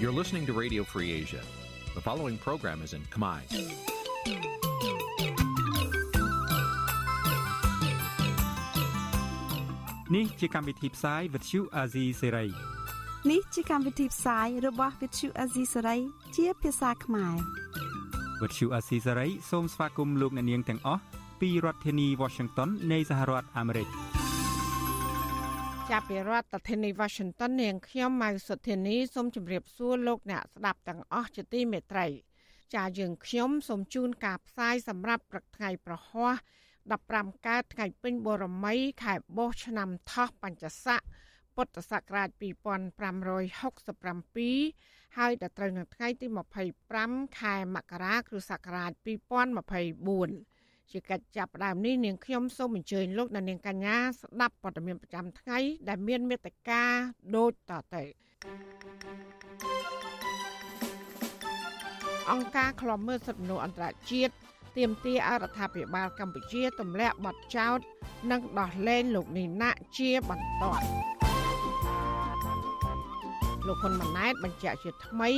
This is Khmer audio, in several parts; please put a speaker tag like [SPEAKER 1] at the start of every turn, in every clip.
[SPEAKER 1] You're listening to Radio Free Asia. The following program is in Khmer.
[SPEAKER 2] Nǐ chi càm bi tiệp xáy vệt chiu a zì sáy.
[SPEAKER 3] នេះជាកម្មវិធីផ្សាយរបស់ Vithu Azisari ជាភាសាខ្មែរ
[SPEAKER 2] វត្តឈូអាស៊ីសេរីសូមស្វាគមន៍លោកអ្នកនាងទាំងអស់ពីរដ្ឋធានី Washington នៃសហរដ្ឋអាមេរិក
[SPEAKER 4] ចាប់ពីរដ្ឋធានី Washington នាងខ្ញុំម៉ៅសុធានីសូមជម្រាបសួរលោកអ្នកស្ដាប់ទាំងអស់ជាទីមេត្រី ចាយើងខ្ញុំសូមជូនការផ្សាយសម្រាប់ព្រឹកថ្ងៃប្រហ័ស15កើតថ្ងៃពេញបូរមី ខែបោះឆ្នាំថោះបัญចស័កពុទ្ធសករាជ2567 ហើយដល់ត្រូវនៅថ្ងៃទី25ខែមករាគ្រិស្តសករាជ2024ជាកិច្ចចាប់ផ្ដើមនេះនាងខ្ញុំសូមអញ្ជើញលោកអ្នកនាងកញ្ញាស្ដាប់ព័ត៌មានប្រចាំថ្ងៃ ដែលមានមេត្តាដូចតទៅអង្គការឃ្លាំមើលសិទ្ធិមនុស្សអន្តរជាតិទាមទារឲ្យរដ្ឋាភិបាលកម្ពុជាទម្លាក់បទចោទនិងដោះលែងលោកនីណាជាបន្ទាន់ លោកហ៊ុនម៉ាណែតបញ្ជាក់ជាថ្មី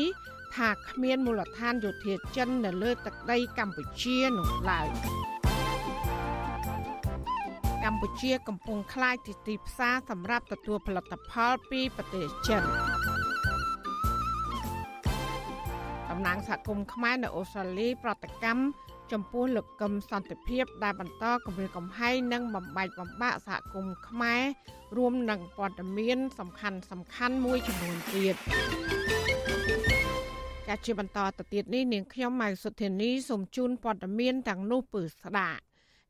[SPEAKER 4] ថាគ្មានមូលដ្ឋានយោធាចិននៅលើទឹកដីកម្ពុជានោះឡើយកម្ពុជាកំពុងខ្លាចទីទីផ្សារសម្រាប់ទទួលផលិតផលពីប្រទេសចិនតំណាងសហគមន៍ខ្មែរនៅអូស្ត្រាលីប្រតិកម្ម ចំពោះលោកកឹមសន្តិភាព ដែលបន្តគម្រាមកំហែងនិងបំបែកបំបាក់សហគមន៍ខ្មែររួមនឹងព័ត៌មាន សំខាន់សំខាន់មួយចំនួនទៀតចាជាបន្តទៅទៀតនេះនាងខ្ញុំម៉ៅសុធានីសូមជូនព័ត៌មានទាំងនោះពឺស្ដាប់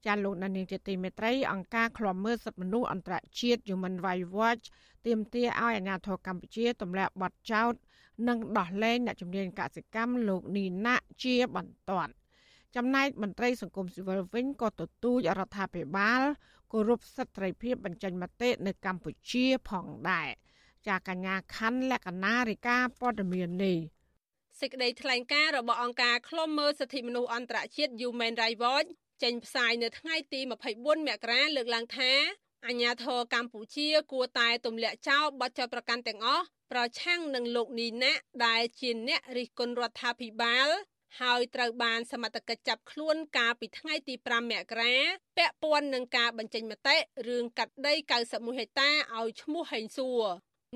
[SPEAKER 4] ចាលោកនានីជាទីមេត្រីអង្គការឃ្លាំមើលសិទ្ធិមនុស្សអន្តរជាតិ Human Rights Watch ទាមទារឲ្យអាជ្ញាធរកម្ពុជាទម្លាក់បទចោទនិងដោះលែងអ្នកជំនាញកសិកម្មលោកនីណាជាបន្ទាន់ ចំណែកមន្ត្រីសង្គមស៊ីវិលវិញក៏ទទូចរដ្ឋាភិបាលគោរពសិទ្ធិសេរីភាពបញ្ចេញមតិនៅកម្ពុជាផងដែរចាកញ្ញាខណ្ឌលក្ខណារិកាព័ត៌មាននេះ
[SPEAKER 5] សេចក្តីថ្លែងការណ៍របស់អង្គការឃ្លាំមើលសិទ្ធិមនុស្សអន្តរជាតិ Human Rights Watch ចេញផ្សាយនៅថ្ងៃទី24មករាលើកឡើងថាអាញាធរកម្ពុជាគួរតែទម្លាក់ចោលបទចោទប្រកាន់ទាំងអស់ប្រឆាំងនឹងលោកនីណាដែលជាអ្នករិះគន់រដ្ឋាភិបាល ហើយត្រូវបានសមត្ថកិច្ចចាប់ខ្លួនកាលពីថ្ងៃទី5មករាពាក់ព័ន្ធនឹងការបញ្ចេញមតិរឿងកាត់ដី91ហិកតាឲ្យឈ្មោះហេងសួរ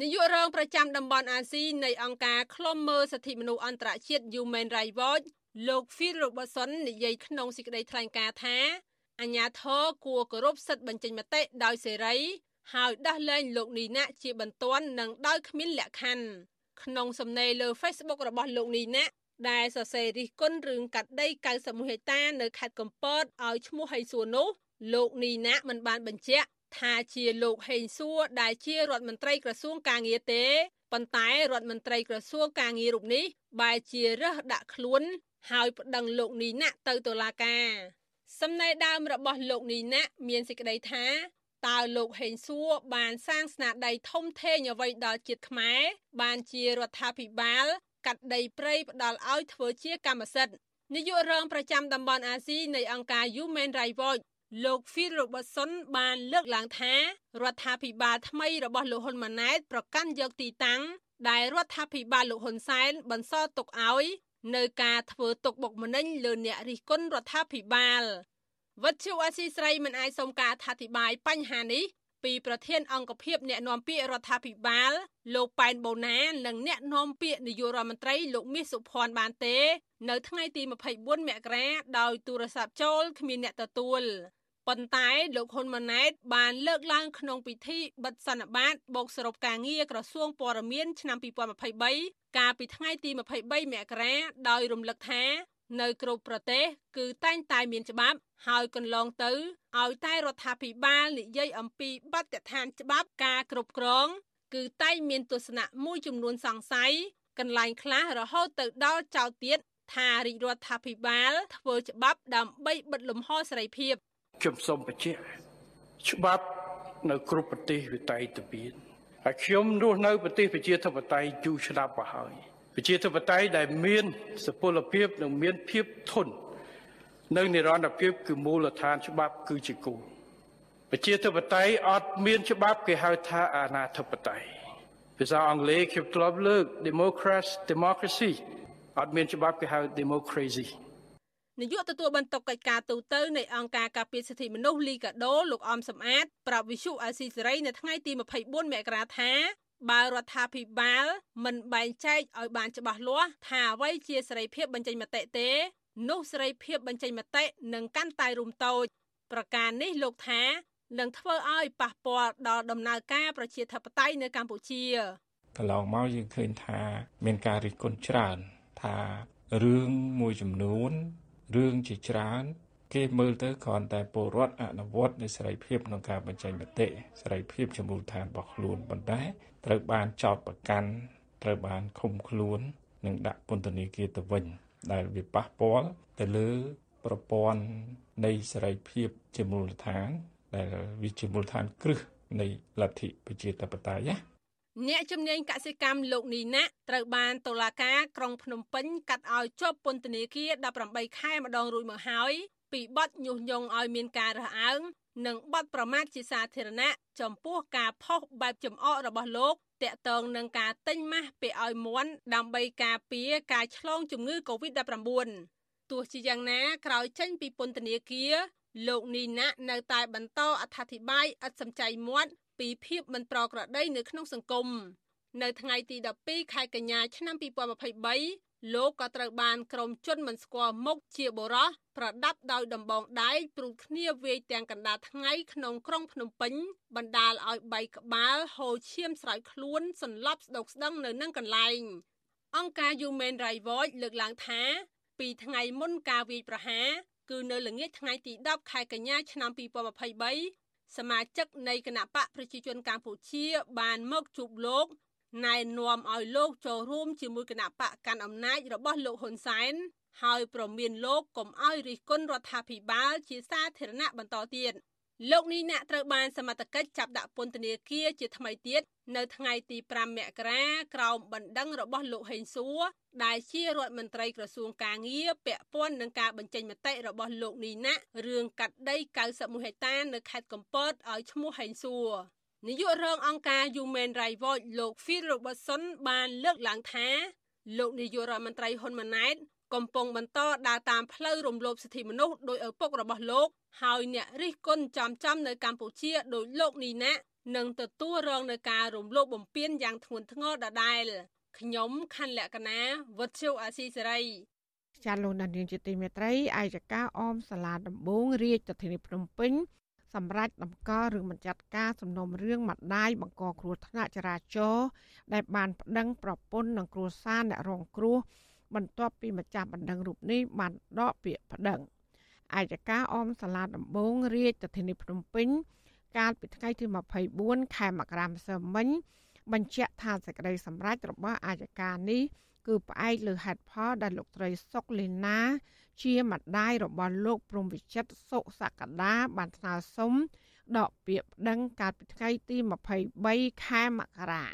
[SPEAKER 5] នាយករងប្រចាំតំបន់អាស៊ីនៃអង្គការឃ្លាំមើលសិទ្ធិមនុស្សអន្តរជាតិ Human Rights Watch លោក Phil Robertson និយាយក្នុងសេចក្តីថ្លែងការណ៍ថាអាញាធរគួរគោរពសិទ្ធិបញ្ចេញមតិដោយសេរី ហើយដោះលែងលោកនីណាជាបន្ទាន់និងដោយគ្មានលក្ខខណ្ឌក្នុងសំណេរលើ Facebook របស់លោកនីណា ដែលសរសេររិះគន់រឿងកាត់ដី91ហិកតានៅខេត្តកំពតឲ្យឈ្មោះហេងសួរនោះលោកនីណាមិនបានបញ្ជាក់ថាជាលោកហេងសួរដែលជារដ្ឋមន្ត្រីក្រសួងកាងារទេប៉ុន្តែរដ្ឋមន្ត្រីក្រសួងកាងាររូបនេះបែរជារើសដាក់ខ្លួនហើយប្តឹងលោកនីណាទៅតុលាការសំណេរដើមរបស់លោកនីណាមានសេចក្តីថាតើលោកហេងសួរបានសាងស្នាដៃធំធេងអ្វីដល់ជាតិខ្មែរបានជារដ្ឋាភិបាល កាត់ដីព្រៃផ្ដាល់ឲ្យធ្វើជាកម្មសិទ្ធិនាយករងប្រចាំតំបន់អាស៊ីនៃអង្គការ Human Rights Watch លោក Phil Robertson បានលើកឡើងថារដ្ឋាភិបាលថ្មីរបស់លោកហ៊ុនម៉ាណែតប្រកាន់យកទីតាំងដែលរដ្ឋាភិបាលលោកហ៊ុនសែនបន្សល់ទុកឲ្យនៅការធ្វើទុកបុកម្នេញលើអ្នករិះគន់រដ្ឋាភិបាលវត្តជូអាស៊ីស្រីមិនអាចសុំការអធិប្បាយបញ្ហានេះ ពីប្រធានអង្គភិបអ្នកណែនាំពាក្យរដ្ឋាភិបាលលោកប៉ែនបូណានិងអ្នកណែនាំពាក្យនាយករដ្ឋមន្ត្រីលោកមាសសុភ័ណ្ឌបានទេ នៅថ្ងៃទី24មករាដោយទូរស័ព្ទចូលគ្មានអ្នកទទួលប៉ុន្តែលោកហ៊ុនម៉ាណែតបានលើកឡើងក្នុងពិធីបិទសន្និបាតបូកសរុបការងារក្រសួងព័ត៌មានឆ្នាំ2023កាលពីថ្ងៃទី23មករាដោយរំលឹកថា នៅគ្រប់ប្រទេសគឺតែងតែមានច្បាប់ ហើយកន្លងទៅឲ្យតែរដ្ឋាភិបាលនិយាយអំពីបទដ្ឋានច្បាប់ការគ្រប់គ្រង គឺតែងមានទស្សនៈមួយចំនួនសង្ស័យកន្លែងខ្លះរហូតទៅដល់ចោទទៀតថារាជរដ្ឋាភិបាល ធ្វើច្បាប់ដើម្បីបិទលំហសេរីភាព
[SPEAKER 6] ខ្ញុំសូមបញ្ជាក់ច្បាប់នៅគ្រប់ប្រទេសវាតែងតែមានហើយខ្ញុំរស់នៅប្រទេសប្រជាធិបតេយ្យយូរឆ្នាំមកហើយ ប្រជាធិបតេយ្យដែលមានសុពលភាពនិងមានភាពធន់និងនិរន្តរភាពគឺមូលដ្ឋានច្បាប់គឺជាគោលប្រជាធិបតេយ្យអត់មានច្បាប់គេហៅថាអាណាធិបតេយ្យភាសាអង់គ្លេសខ្ញុំធ្លាប់លើក democracy democracy អត់មានច្បាប់គេហៅ democracy
[SPEAKER 5] នាយកទទួលបន្ទុកកិច្ចការទូតនៃអង្គការការពារសិទ្ធិមនុស្សលីកាដូលោកអមសំអាតប្រាប់វិសុអាស៊ីសេរីនៅថ្ងៃទី24មករាថា បើរដ្ឋាភិបាល មិនបែងចែកឲ្យបានច្បាស់លាស់ថាអ្វីជាសេរីភាពបញ្ចេញមតិទេនោះសេរីភាពបញ្ចេញមតិនឹងកាន់តែរុំតូចប្រការនេះលោកថានឹងធ្វើឲ្យប៉ះពាល់ដល់ដំណើរការប្រជាធិបតេយ្យនៅកម្ពុជា
[SPEAKER 7] កន្លងមកយើងឃើញថា មានការរិះគន់ច្រើនថារឿងមួយចំនួនរឿងជាច្រើន គេមើលទៅគ្រាន់តែពលរដ្ឋអនុវត្តនៃសេរីភាពក្នុងការបញ្ចេញមតិសេរីភាពជាមូលដ្ឋានរបស់ខ្លួនប៉ុន្តែត្រូវបានចោទប្រកាន់ត្រូវបានឃុំខ្លួននិងដាក់ពន្ធនាគារទៅវិញដែលវាប៉ះពាល់ទៅលើប្រព័ន្ធនៃសេរីភាពជាមូលដ្ឋាន ដែលវាជាមូលដ្ឋានគ្រឹះនៃលទ្ធិប្រជាធិបតេយ្យណា
[SPEAKER 5] អ្នកជំនាញកសិកម្មលោកនីណាត្រូវបានតុលាការក្រុងភ្នំពេញកាត់ឲ្យជាប់ពន្ធនាគារ18ខែម្ដងរួចមកហើយ ពីបទញុះញង់ឲ្យមានការរើសអើងនិងបទប្រមាថជាសាធារណៈចំពោះការផុសបែបចំអករបស់លោកតាក់ទងនឹងការទិញម៉ាស់ពីឲ្យមន់ដើម្បីការពារការឆ្លងជំងឺ Covid-19 ទោះជាយ៉ាងណាក្រោយចេញពីពន្ធនាគារលោកនីណានៅតែបន្តអត្ថាធិប្បាយឥតសំចៃមាត់ពីភាពមិនប្រក្រតីនៅក្នុងសង្គមនៅថ្ងៃទី12ខែកញ្ញាឆ្នាំ2023 លោកក៏ត្រូវបានក្រុមជនមិនស្គាល់មុខជាបរោះប្រដាប់ដោយដំបងដែកព្រួតគ្នាវាយទាំងកណ្ដាលថ្ងៃក្នុងក្រុងភ្នំពេញបណ្ដាលឲ្យបីក្បាលហូរឈាមស្រោចខ្លួនសន្លប់ស្ដុកស្ដឹងនៅនឹងកន្លែងអង្គការ Human Rights Watch លើកឡើងថាពីថ្ងៃមុនការវាយប្រហារគឺនៅល្ងាចថ្ងៃទី10ខែកញ្ញាឆ្នាំ2023សមាជិកនៃគណៈបកប្រជាជនកម្ពុជាបានមកជួបលោក ណែនាំឲ្យលោកចូលរួមជាមួយគណៈបកកាន់អំណាចរបស់លោកហ៊ុនសែនហើយប្រមានលោកកុំឲ្យរិះគន់រដ្ឋាភិបាលជាសាធារណៈបន្តទៀតលោកនេះអ្នកត្រូវបានសមត្ថកិច្ចចាប់ដាក់ពន្ធនាគារជាថ្មីទៀតនៅថ្ងៃទី5មករាក្រោមបណ្ដឹងរបស់លោកហេងសួរដែលជារដ្ឋមន្ត្រីក្រសួងកាងារពាក់ព័ន្ធនឹងការបញ្ចេញមតិរបស់លោកនីណារឿងកាត់ដី91ហិកតានៅខេត្តកំពតឲ្យឈ្មោះហេងសួរ នាយករងអង្គការ Human Rights Watch លោក Phil Robertson បានលើកឡើងថាលោកនាយករដ្ឋមន្ត្រីហ៊ុនម៉ាណែតកំពុងបន្តដើរតាមផ្លូវរំលោភសិទ្ធិមនុស្សដោយឪពុករបស់លោកហើយអ្នករិះគន់ចំចំនៅកម្ពុជាដោយលោកនីណានឹងទទួលរងនឹងការរំលោភបំពានយ៉ាងធ្ងន់ធ្ងរដដែលខ្ញុំខណ្ឌលក្ខណាវុទ្ធុអាស៊ីសេរី
[SPEAKER 4] ចាលោកនាងជាទីមេត្រីអាយកាអមសាលាដំបងរាជធានីភ្នំពេញ សម្រាប់តម្កល់ឬមិនចាត់ការសំណុំរឿងម្ដាយបង្កគ្រោះថ្នាក់ចរាចរណ៍ដែលបានប្តឹងប្រពន្ធនិងគ្រួសារអ្នករងគ្រោះបន្ទាប់ពីម្ចាស់បណ្ដឹងរូបនេះបានដកពាក្យប្តឹងអាយកាអមសាលាដំបងរាជធានីភ្នំពេញ កាលពីថ្ងៃទី24ខែមករាម្សិលមិញ បញ្ជាក់ថាសេចក្តីសម្រេចរបស់អាយកានេះគឺផ្អែកលើហេតុផលដែលលោកត្រីសុកលីណា ជាម្ដាយរបស់លោកព្រំវិចិត្រសុសក្តាបានស្នើសុំដកពាក្យប្តឹងកាលពីថ្ងៃទី23ខែមករា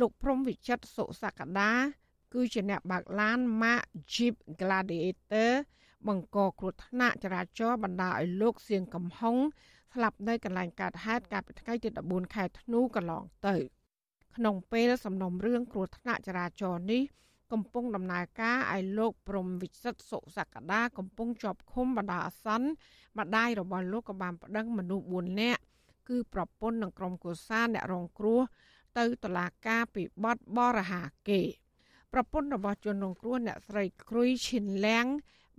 [SPEAKER 4] លោកព្រំវិចិត្រសុសក្តាគឺជាអ្នកបើកឡាន Mark Jeep Gladiator បង្កគ្រោះថ្នាក់ចរាចរណ៍បណ្ដាលឲ្យលោកសៀងកំហុងស្លាប់នៅកន្លែងកើតហេតុកាលពីថ្ងៃទី14ខែធ្នូកន្លងទៅ ក្នុងពេលសំណុំរឿងគ្រោះថ្នាក់ចរាចរណ៍នេះ កំពុងដំណើរការឲ្យលោកព្រំវិចិត្រសុសក្តាកំពុងជាប់ឃុំបណ្ដាអាសន្នម្ដាយរបស់លោកក៏បានប្តឹងមនុស្ស4នាក់គឺប្រពន្ធនិងក្រុមគូសាអ្នករងគ្រោះទៅតុលាការពីបទបរហាគេប្រពន្ធរបស់ជនរងគ្រោះអ្នកស្រីគ្រុយឈិនលៀង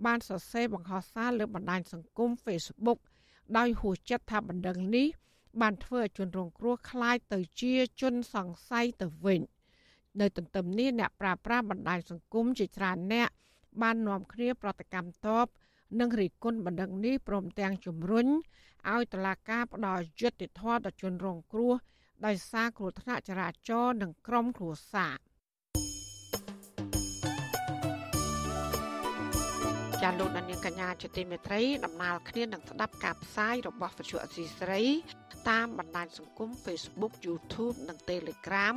[SPEAKER 4] បានសរសេរបង្ហោះសារលើបណ្ដាញសង្គម Facebook ដោយហួសចិត្តថាបណ្ដឹងនេះបានធ្វើឲ្យជនរងគ្រោះคล้ายទៅជាជនសង្ស័យទៅវិញ នៅទន្ទឹមនេះអ្នកប្រាស្រ័យបណ្ដាញសង្គមជាច្រើនអ្នកបាននាំគ្នាប្រតិកម្មតបនិងរិះគន់បណ្ដឹងនេះព្រមទាំងជំរុញឲ្យតុលាការផ្ដល់យុត្តិធម៌ដល់ជនរងគ្រោះដោយសារគ្រោះថ្នាក់ចរាចរណ៍និងក្រុមគ្រួសារ។ចាលោកនាងកញ្ញាជាទីមេត្រីដំណើរគ្នានឹងស្ដាប់ការផ្សាយរបស់វិទ្យុអសីស្រី តាមបណ្ដាញសង្គម Facebook YouTube និង Telegram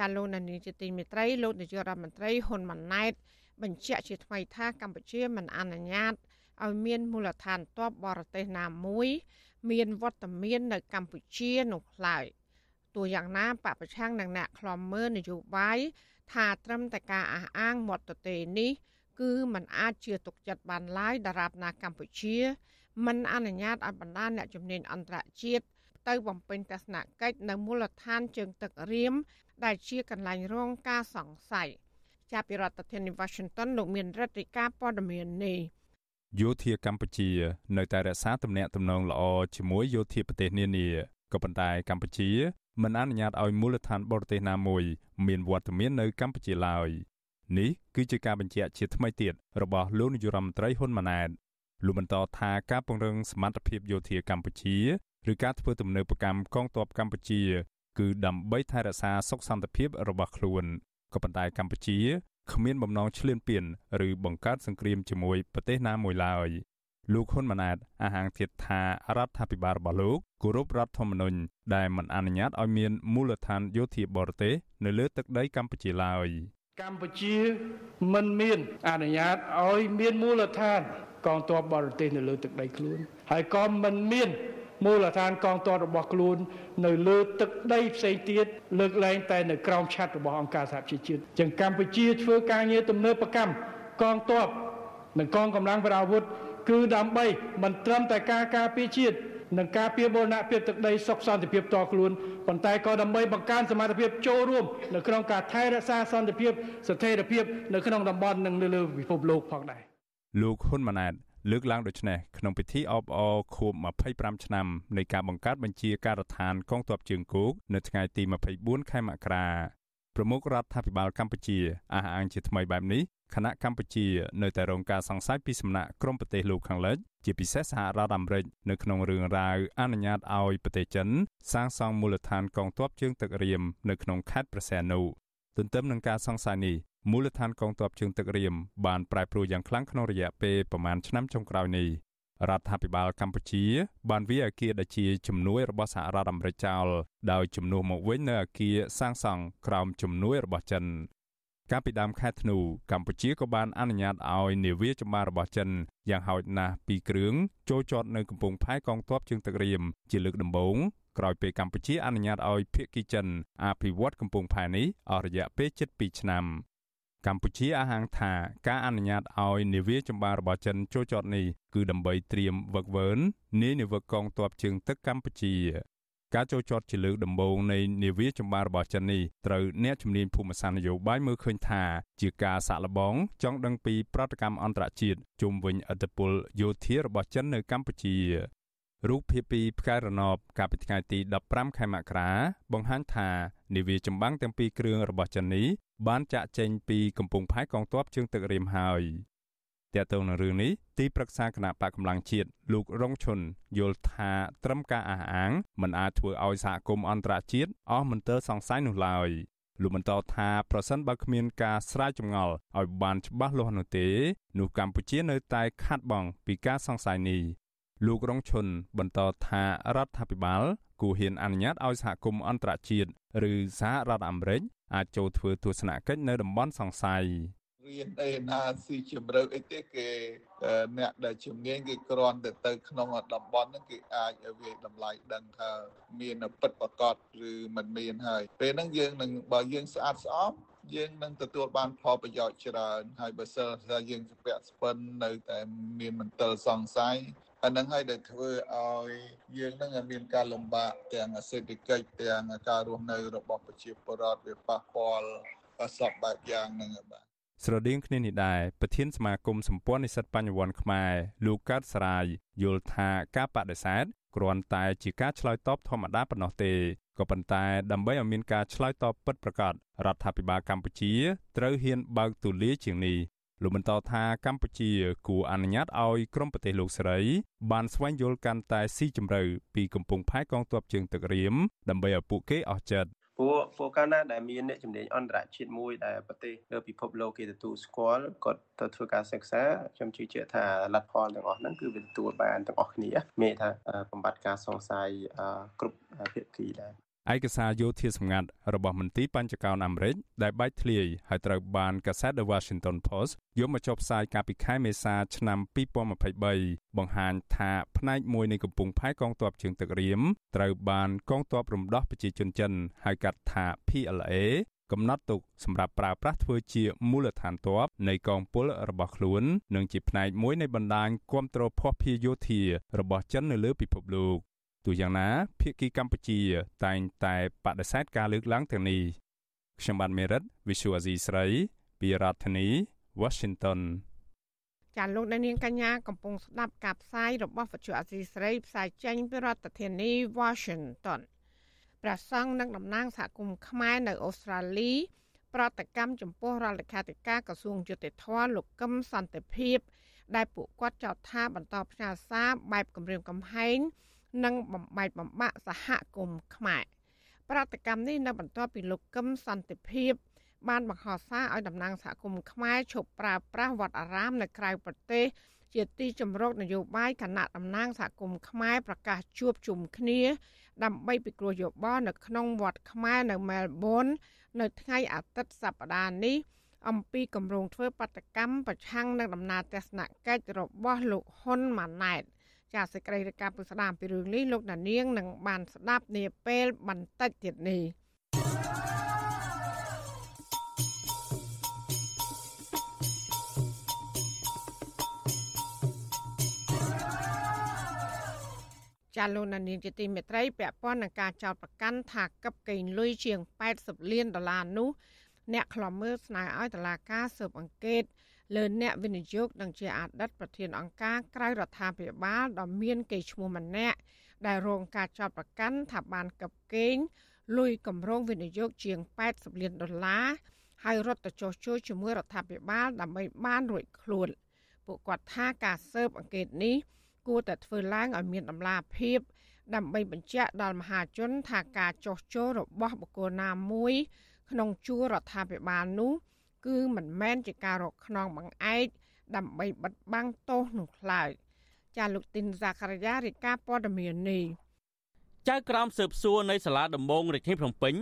[SPEAKER 4] ចាលោកនានីជាទីមេត្រីលោកនាយករដ្ឋមន្ត្រីហ៊ុនម៉ាណែតបញ្ជាក់ជាថ្មីថាកម្ពុជាមិនអនុញ្ញាតឲ្យមានមូលដ្ឋានទ័ពបរទេសណាមួយ មានវត្តមាននៅកម្ពុជានោះឡើយទោះយ៉ាងណាបពប្រឆាំងនឹងអ្នកខ្លំមើលនយោបាយថាត្រឹមតែការអះអាងមាត់ទទេនេះគឺมันអាចជាទុកចិត្តបានឡើយដរាបណាកម្ពុជាមិនអនុញ្ញាតឲ្យបណ្ដាអ្នកជំនាញអន្តរជាតិ ទៅបំពេញទស្សនកិច្ចនៅមូលដ្ឋានជើងទឹករៀមដែលជាកន្លែងរងការសង្ស័យចាប់ពីរដ្ឋធានី Washington លោកមានរដ្ឋាភិការព័ត៌មាននេះ
[SPEAKER 2] យោធាកម្ពុជា នៅតែរក្សាទំនាក់ទំនងល្អជាមួយយោធាប្រទេសនានាក៏ប៉ុន្តែកម្ពុជាមិនអនុញ្ញាតឲ្យមូលដ្ឋានបរទេសណាមួយមានវត្តមាននៅកម្ពុជាឡើយនេះគឺជាការបញ្ជាក់ជាថ្មីទៀតរបស់លោកនាយរដ្ឋមន្ត្រីហ៊ុនម៉ាណែតលោកបន្តថាការពង្រឹងសមត្ថភាពយោធាកម្ពុជា ឬការធ្វើទំនើបកម្មកងទ័ពកម្ពុជា គឺដើម្បីថែរក្សាសុខសន្តិភាពរបស់ខ្លួនក៏ប៉ុន្តែកម្ពុជាគ្មានបំណងឈ្លានពានឬបង្កើតសង្គ្រាមជាមួយប្រទេសណាមួយឡើយលោកហ៊ុនម៉ាណែតអះអាងទៀតថារដ្ឋាភិបាលរបស់លោកគោរពរដ្ឋធម្មនុញ្ញដែលមិនអនុញ្ញាតឲ្យមានមូលដ្ឋានយោធាបរទេសនៅលើទឹកដីកម្ពុជាឡើយ
[SPEAKER 6] កម្ពុជាមិនមានអនុញ្ញាតឲ្យមានមូលដ្ឋានកងទ័ពបរទេសនៅលើទឹកដីខ្លួនហើយក៏មិនមាន មូលដ្ឋានកងទ័ពរបស់ខ្លួន នៅលើទឹកដីផ្សេងទៀតលើកលែងតែនៅក្រោមឆ័ត្ររបស់អង្គការសហប្រជាជាតិចឹងកម្ពុជាធ្វើការងារទំនើបកម្មកងទ័ពនិងកងកម្លាំងប្រដាប់អាវុធគឺដើម្បីមិនត្រឹមតែការការពារជាតិនិងការពារបូរណភាពទឹកដីសុខសន្តិភាពតខ្លួនប៉ុន្តែក៏ដើម្បីបង្កើនសមត្ថភាពចូលរួមនៅក្នុងការថែរក្សាសន្តិភាពស្ថិរភាពនៅក្នុងតំបន់និងនៅលើពិភពលោកផងដែរ
[SPEAKER 2] លោកហ៊ុនម៉ាណែត លើកឡើងដូចនេះក្នុងពិធីអបអរខួប25ឆ្នាំនៃការបង្កើតបញ្ជាការដ្ឋានកងទ័ពជើងគោកនៅថ្ងៃទី24ខែមករាប្រមុខរដ្ឋាភិបាលកម្ពុជាអះអាងជាថ្មីបែបនេះគណៈកម្ពុជានៅតែរងការសង្ស័យពីសំណាក់ក្រុមប្រទេសលោកខាងលិចជាពិសេសសហរដ្ឋអាមេរិកនៅក្នុងរឿងរ៉ាវអនុញ្ញាតឲ្យប្រទេសចិនសាងសង់មូលដ្ឋានកងទ័ពជើងទឹករៀមនៅក្នុងខេត្តព្រះសីហនុទន្ទឹមនឹងការសង្ស័យនេះ មូលដ្ឋានកងទ័ពជើងទឹករៀមបានប្រែប្រួលយ៉ាងខ្លាំងក្នុងរយៈពេលប្រមាណឆ្នាំចុងក្រោយនេះរដ្ឋាភិបាលកម្ពុជា បានវាអគារដែលជាជំនួយរបស់សហរដ្ឋអាមេរិកចោលដោយជំនួសមកវិញនៅអគារសាងសង់ក្រោមជំនួយរបស់ចិនកាលពីដើមខែធ្នូកម្ពុជាក៏បានអនុញ្ញាតឲ្យនាវាចម្បាំងរបស់ចិនយ៉ាងហោចណាស់2គ្រឿងចូលចតនៅកំពង់ផែកងទ័ពជើងទឹករៀមជាលើកដំបូងក្រោយពេលកម្ពុជាអនុញ្ញាតឲ្យភៀកគីចិនអភិវឌ្ឍកំពង់ផែនេះអស់រយៈពេលជិត2ឆ្នាំ កម្ពុជាអះអាងថាការអនុញ្ញាតឲ្យនាវាចម្បាំងរបស់ចិនចូលចតនេះគឺដើម្បីត្រៀមវឹកវើនានាវិកកងទ័ពជើងទឹកកម្ពុជាការចូលចតជាលើកដំបូងនៃនាវាចម្បាំងរបស់ចិននេះត្រូវអ្នកជំនាញភូមិសាស្ត្រនយោបាយមើលឃើញថាជាការសាក់លបងចង់ដឹងពីប្រតិកម្មអន្តរជាតិជុំវិញអធិបុលយោធារបស់ចិននៅកម្ពុជារូបភាពពីផ្កាយរណបកាលពីថ្ងៃទី15ខែមករាបង្ហាញថា នាវាចម្បាំងទាំងពីរគ្រឿងរបស់ចិននេះបានចាក់ចេញពីកំពង់ផែកងទ័ពជើងទឹករៀមហើយតើតើនៅរឿងនេះទីប្រឹក្សាគណៈបកកម្លាំងជាតិលោករងឈុនយល់ថាត្រឹមការអះអាងមិនអាចធ្វើឲ្យសហគមន៍អន្តរជាតិអស់មន្ទិលសង្ស័យនោះឡើយលោកបន្តថាប្រសិនបើគ្មានការស្រាវចម្ងល់ឲ្យបានច្បាស់លាស់នោះទេនោះកម្ពុជានៅតែខាត់បងពីការសង្ស័យនេះលោករងឈុនបន្តថារដ្ឋាភិបាលគួរហ៊ានអនុញ្ញាតឲ្យសហគមន៍អន្តរជាតិ ឬសហរដ្ឋអាមេរិកអាចចូលធ្វើទស្សនកិច្ចនៅតំបន់សង្ស័យ
[SPEAKER 8] រៀនអេណាស៊ីជំរឿអីទេគេអ្នកដែលជំនាញគេគ្រាន់តែទៅក្នុងតំបន់ហ្នឹងគេអាចវាតម្លៃដឹងថាមានពិតប្រកបឬមិនមានហើយពេលហ្នឹងយើងនឹងបើយើងស្អាតស្អំយើងនឹងទទួលបានផលប្រយោជន៍ច្រើនហើយបើសិនថាយើងស្ពាក់ស្ពិននៅតែមានមន្ទិលសង្ស័យ អានឹងហើយដែលធ្វើឲ្យយើងនឹងមានការលំបាកទាំងសេដ្ឋកិច្ចទាំងការរស់នៅរបស់ប្រជាពលរដ្ឋវាប៉ះពាល់សពបែបយ៉ាងហ្នឹងបាទ
[SPEAKER 2] ស្រដៀងគ្នានេះដែរប្រធានសមាគមសម្ព័ន្ធនិស្សិតបញ្ញវន្តខ្មែរលោកកើតសរាយយល់ថាការបដិសេធគ្រាន់តែជាការឆ្លើយតបធម្មតាប៉ុណ្ណោះទេក៏ប៉ុន្តែដើម្បីឲ្យមានការឆ្លើយតបពិតប្រាកដរដ្ឋាភិបាលកម្ពុជាត្រូវហ៊ានបើកទូលាយជាងនេះ លោកបន្តថាកម្ពុជាគួរអនុញ្ញាតឲ្យក្រមប្រទេសលោកសេរី បានស្វែងយល់កាន់តែស៊ីជម្រៅពីកំពង់ផែកងទ័ពជើងទឹករៀមដើម្បីឲ្យពួកគេអស់ចិត្ត
[SPEAKER 9] ព្រោះព្រោះកាលណាដែលមានអ្នកជំនាញអន្តរជាតិមួយដែលប្រទេសលើពិភពលោកគេទទួលស្គាល់គាត់ទៅធ្វើការសិក្សាខ្ញុំជឿជាក់ថាលទ្ធផលទាំងអស់ហ្នឹងគឺវាទទួលបានទាំងអស់គ្នាមានថាបំបត្តិការសង្ស័យគ្រប់ភាគីដែរ
[SPEAKER 2] ឯកសារយោធាសម្ងាត់របស់មន្ទីរបញ្ចកោណអាមេរិកដែលបែកធ្លាយហើយត្រូវបានកាសែត The Washington Post យកមកចុះផ្សាយកាលពីខែមេសាឆ្នាំ2023បង្ហាញថាផ្នែកមួយនៃកំពង់ផែកងទ័ពជើងទឹករៀមត្រូវបានកងទ័ពរំដោះប្រជាជនចិនហៅកាត់ថា PLA កំណត់ទុកសម្រាប់ប្រើប្រាស់ធ្វើជាមូលដ្ឋានទ័ពនៃកងពលរបស់ខ្លួននិងជាផ្នែកមួយនៃបណ្ដាញគ្រប់គ្រងភស្តុភារយោធារបស់ចិននៅលើពិភពលោក ទោះយ៉ាងណាភៀកគីកម្ពុជា តែងតែបដិសេធការលើកឡើងទាំងនេះខ្ញុំបាទមេរិត Visual Asia ស្រីពីរដ្ឋធានី Washington
[SPEAKER 4] ចាលោកនាងកញ្ញាកំពុងស្ដាប់ការផ្សាយរបស់វិទ្យុអាស៊ីស្រីផ្សាយចេញពីរដ្ឋធានី Washington ព្រះសង្ឃនិងតំណាងសហគមន៍ខ្មែរនៅអូស្ត្រាលី ប្រតិកម្មចំពោះរដ្ឋលេខាធិការក្រសួងយុតិធធលោកកឹមសន្តិភាព ដែលពួកគាត់ចោទថាបន្តផ្ញើសារបែបគម្រាមកំហែង និងបំបែកបំបាក់សហគមន៍ខ្មែរប្រតិកម្មនេះនៅបន្ទាប់ពីលោកកឹមសន្តិភាព បានបង្ហោះសារឲ្យតំណាងសហគមន៍ខ្មែរឈប់ប្រើប្រាស់វត្តអារាមនៅក្រៅប្រទេសជាទីជំរកនយោបាយគណៈតំណាងសហគមន៍ខ្មែរប្រកាសជួបជុំគ្នា ដើម្បីពិគ្រោះយោបល់នៅក្នុងវត្តខ្មែរនៅមែលប៊ននៅថ្ងៃអាទិត្យសប្តាហ៍នេះអំពីគម្រោងធ្វើបដកម្មប្រឆាំងនឹងដំណើរទស្សនកិច្ចរបស់លោកហ៊ុនម៉ាណែត ចាសសេចក្តីរាយការណ៍ពុស្ដាមពីរឿងនេះលោកដានៀងនឹងបានស្ដាប់នាពេលបន្តិចទៀតនេះចាលោកនានីជាទីមេត្រីពាក់ព័ន្ធនឹងការចោទប្រកាន់ថាកឹបកេងលុយជាង80លានដុល្លារនោះអ្នកខ្លំមើលស្នើឲ្យតុលាការស៊ើបអង្កេត លើអ្នកវិនិយោគនិងជាអតីតប្រធានអង្គការក្រៅរដ្ឋាភិបាលដ៏មានកេរ្តិ៍ឈ្មោះម្នាក់ដែលរងការចាប់ប្រកាន់ថាបានកັບកេងលុយកម្រងវិនិយោគជាង80លានដុល្លារហើយរត់ទៅចោះជួយជាមួយរដ្ឋាភិបាលដើម្បីបានរួចខ្លួនពួកគាត់ថាការស៊ើបអង្កេតនេះគួរតែធ្វើឡើងឲ្យមានដំណាភាព ដើម្បីបញ្ជាក់ដល់មហាជនថាការចោះចូលរបស់បុគ្គលណាមួយ ក្នុងជួររដ្ឋាភិបាលនោះ គឺមិនមែនជាការរកខ្នងបង្អែកដើម្បីបិទបាំងទោសនោះឡើយចាលោកទីនសាករាយារាជការព័ត៌មាននេះ
[SPEAKER 10] ចៅក្រមស៊ើបសួរនៃសាលាដំបងរាជធានីភ្នំពេញ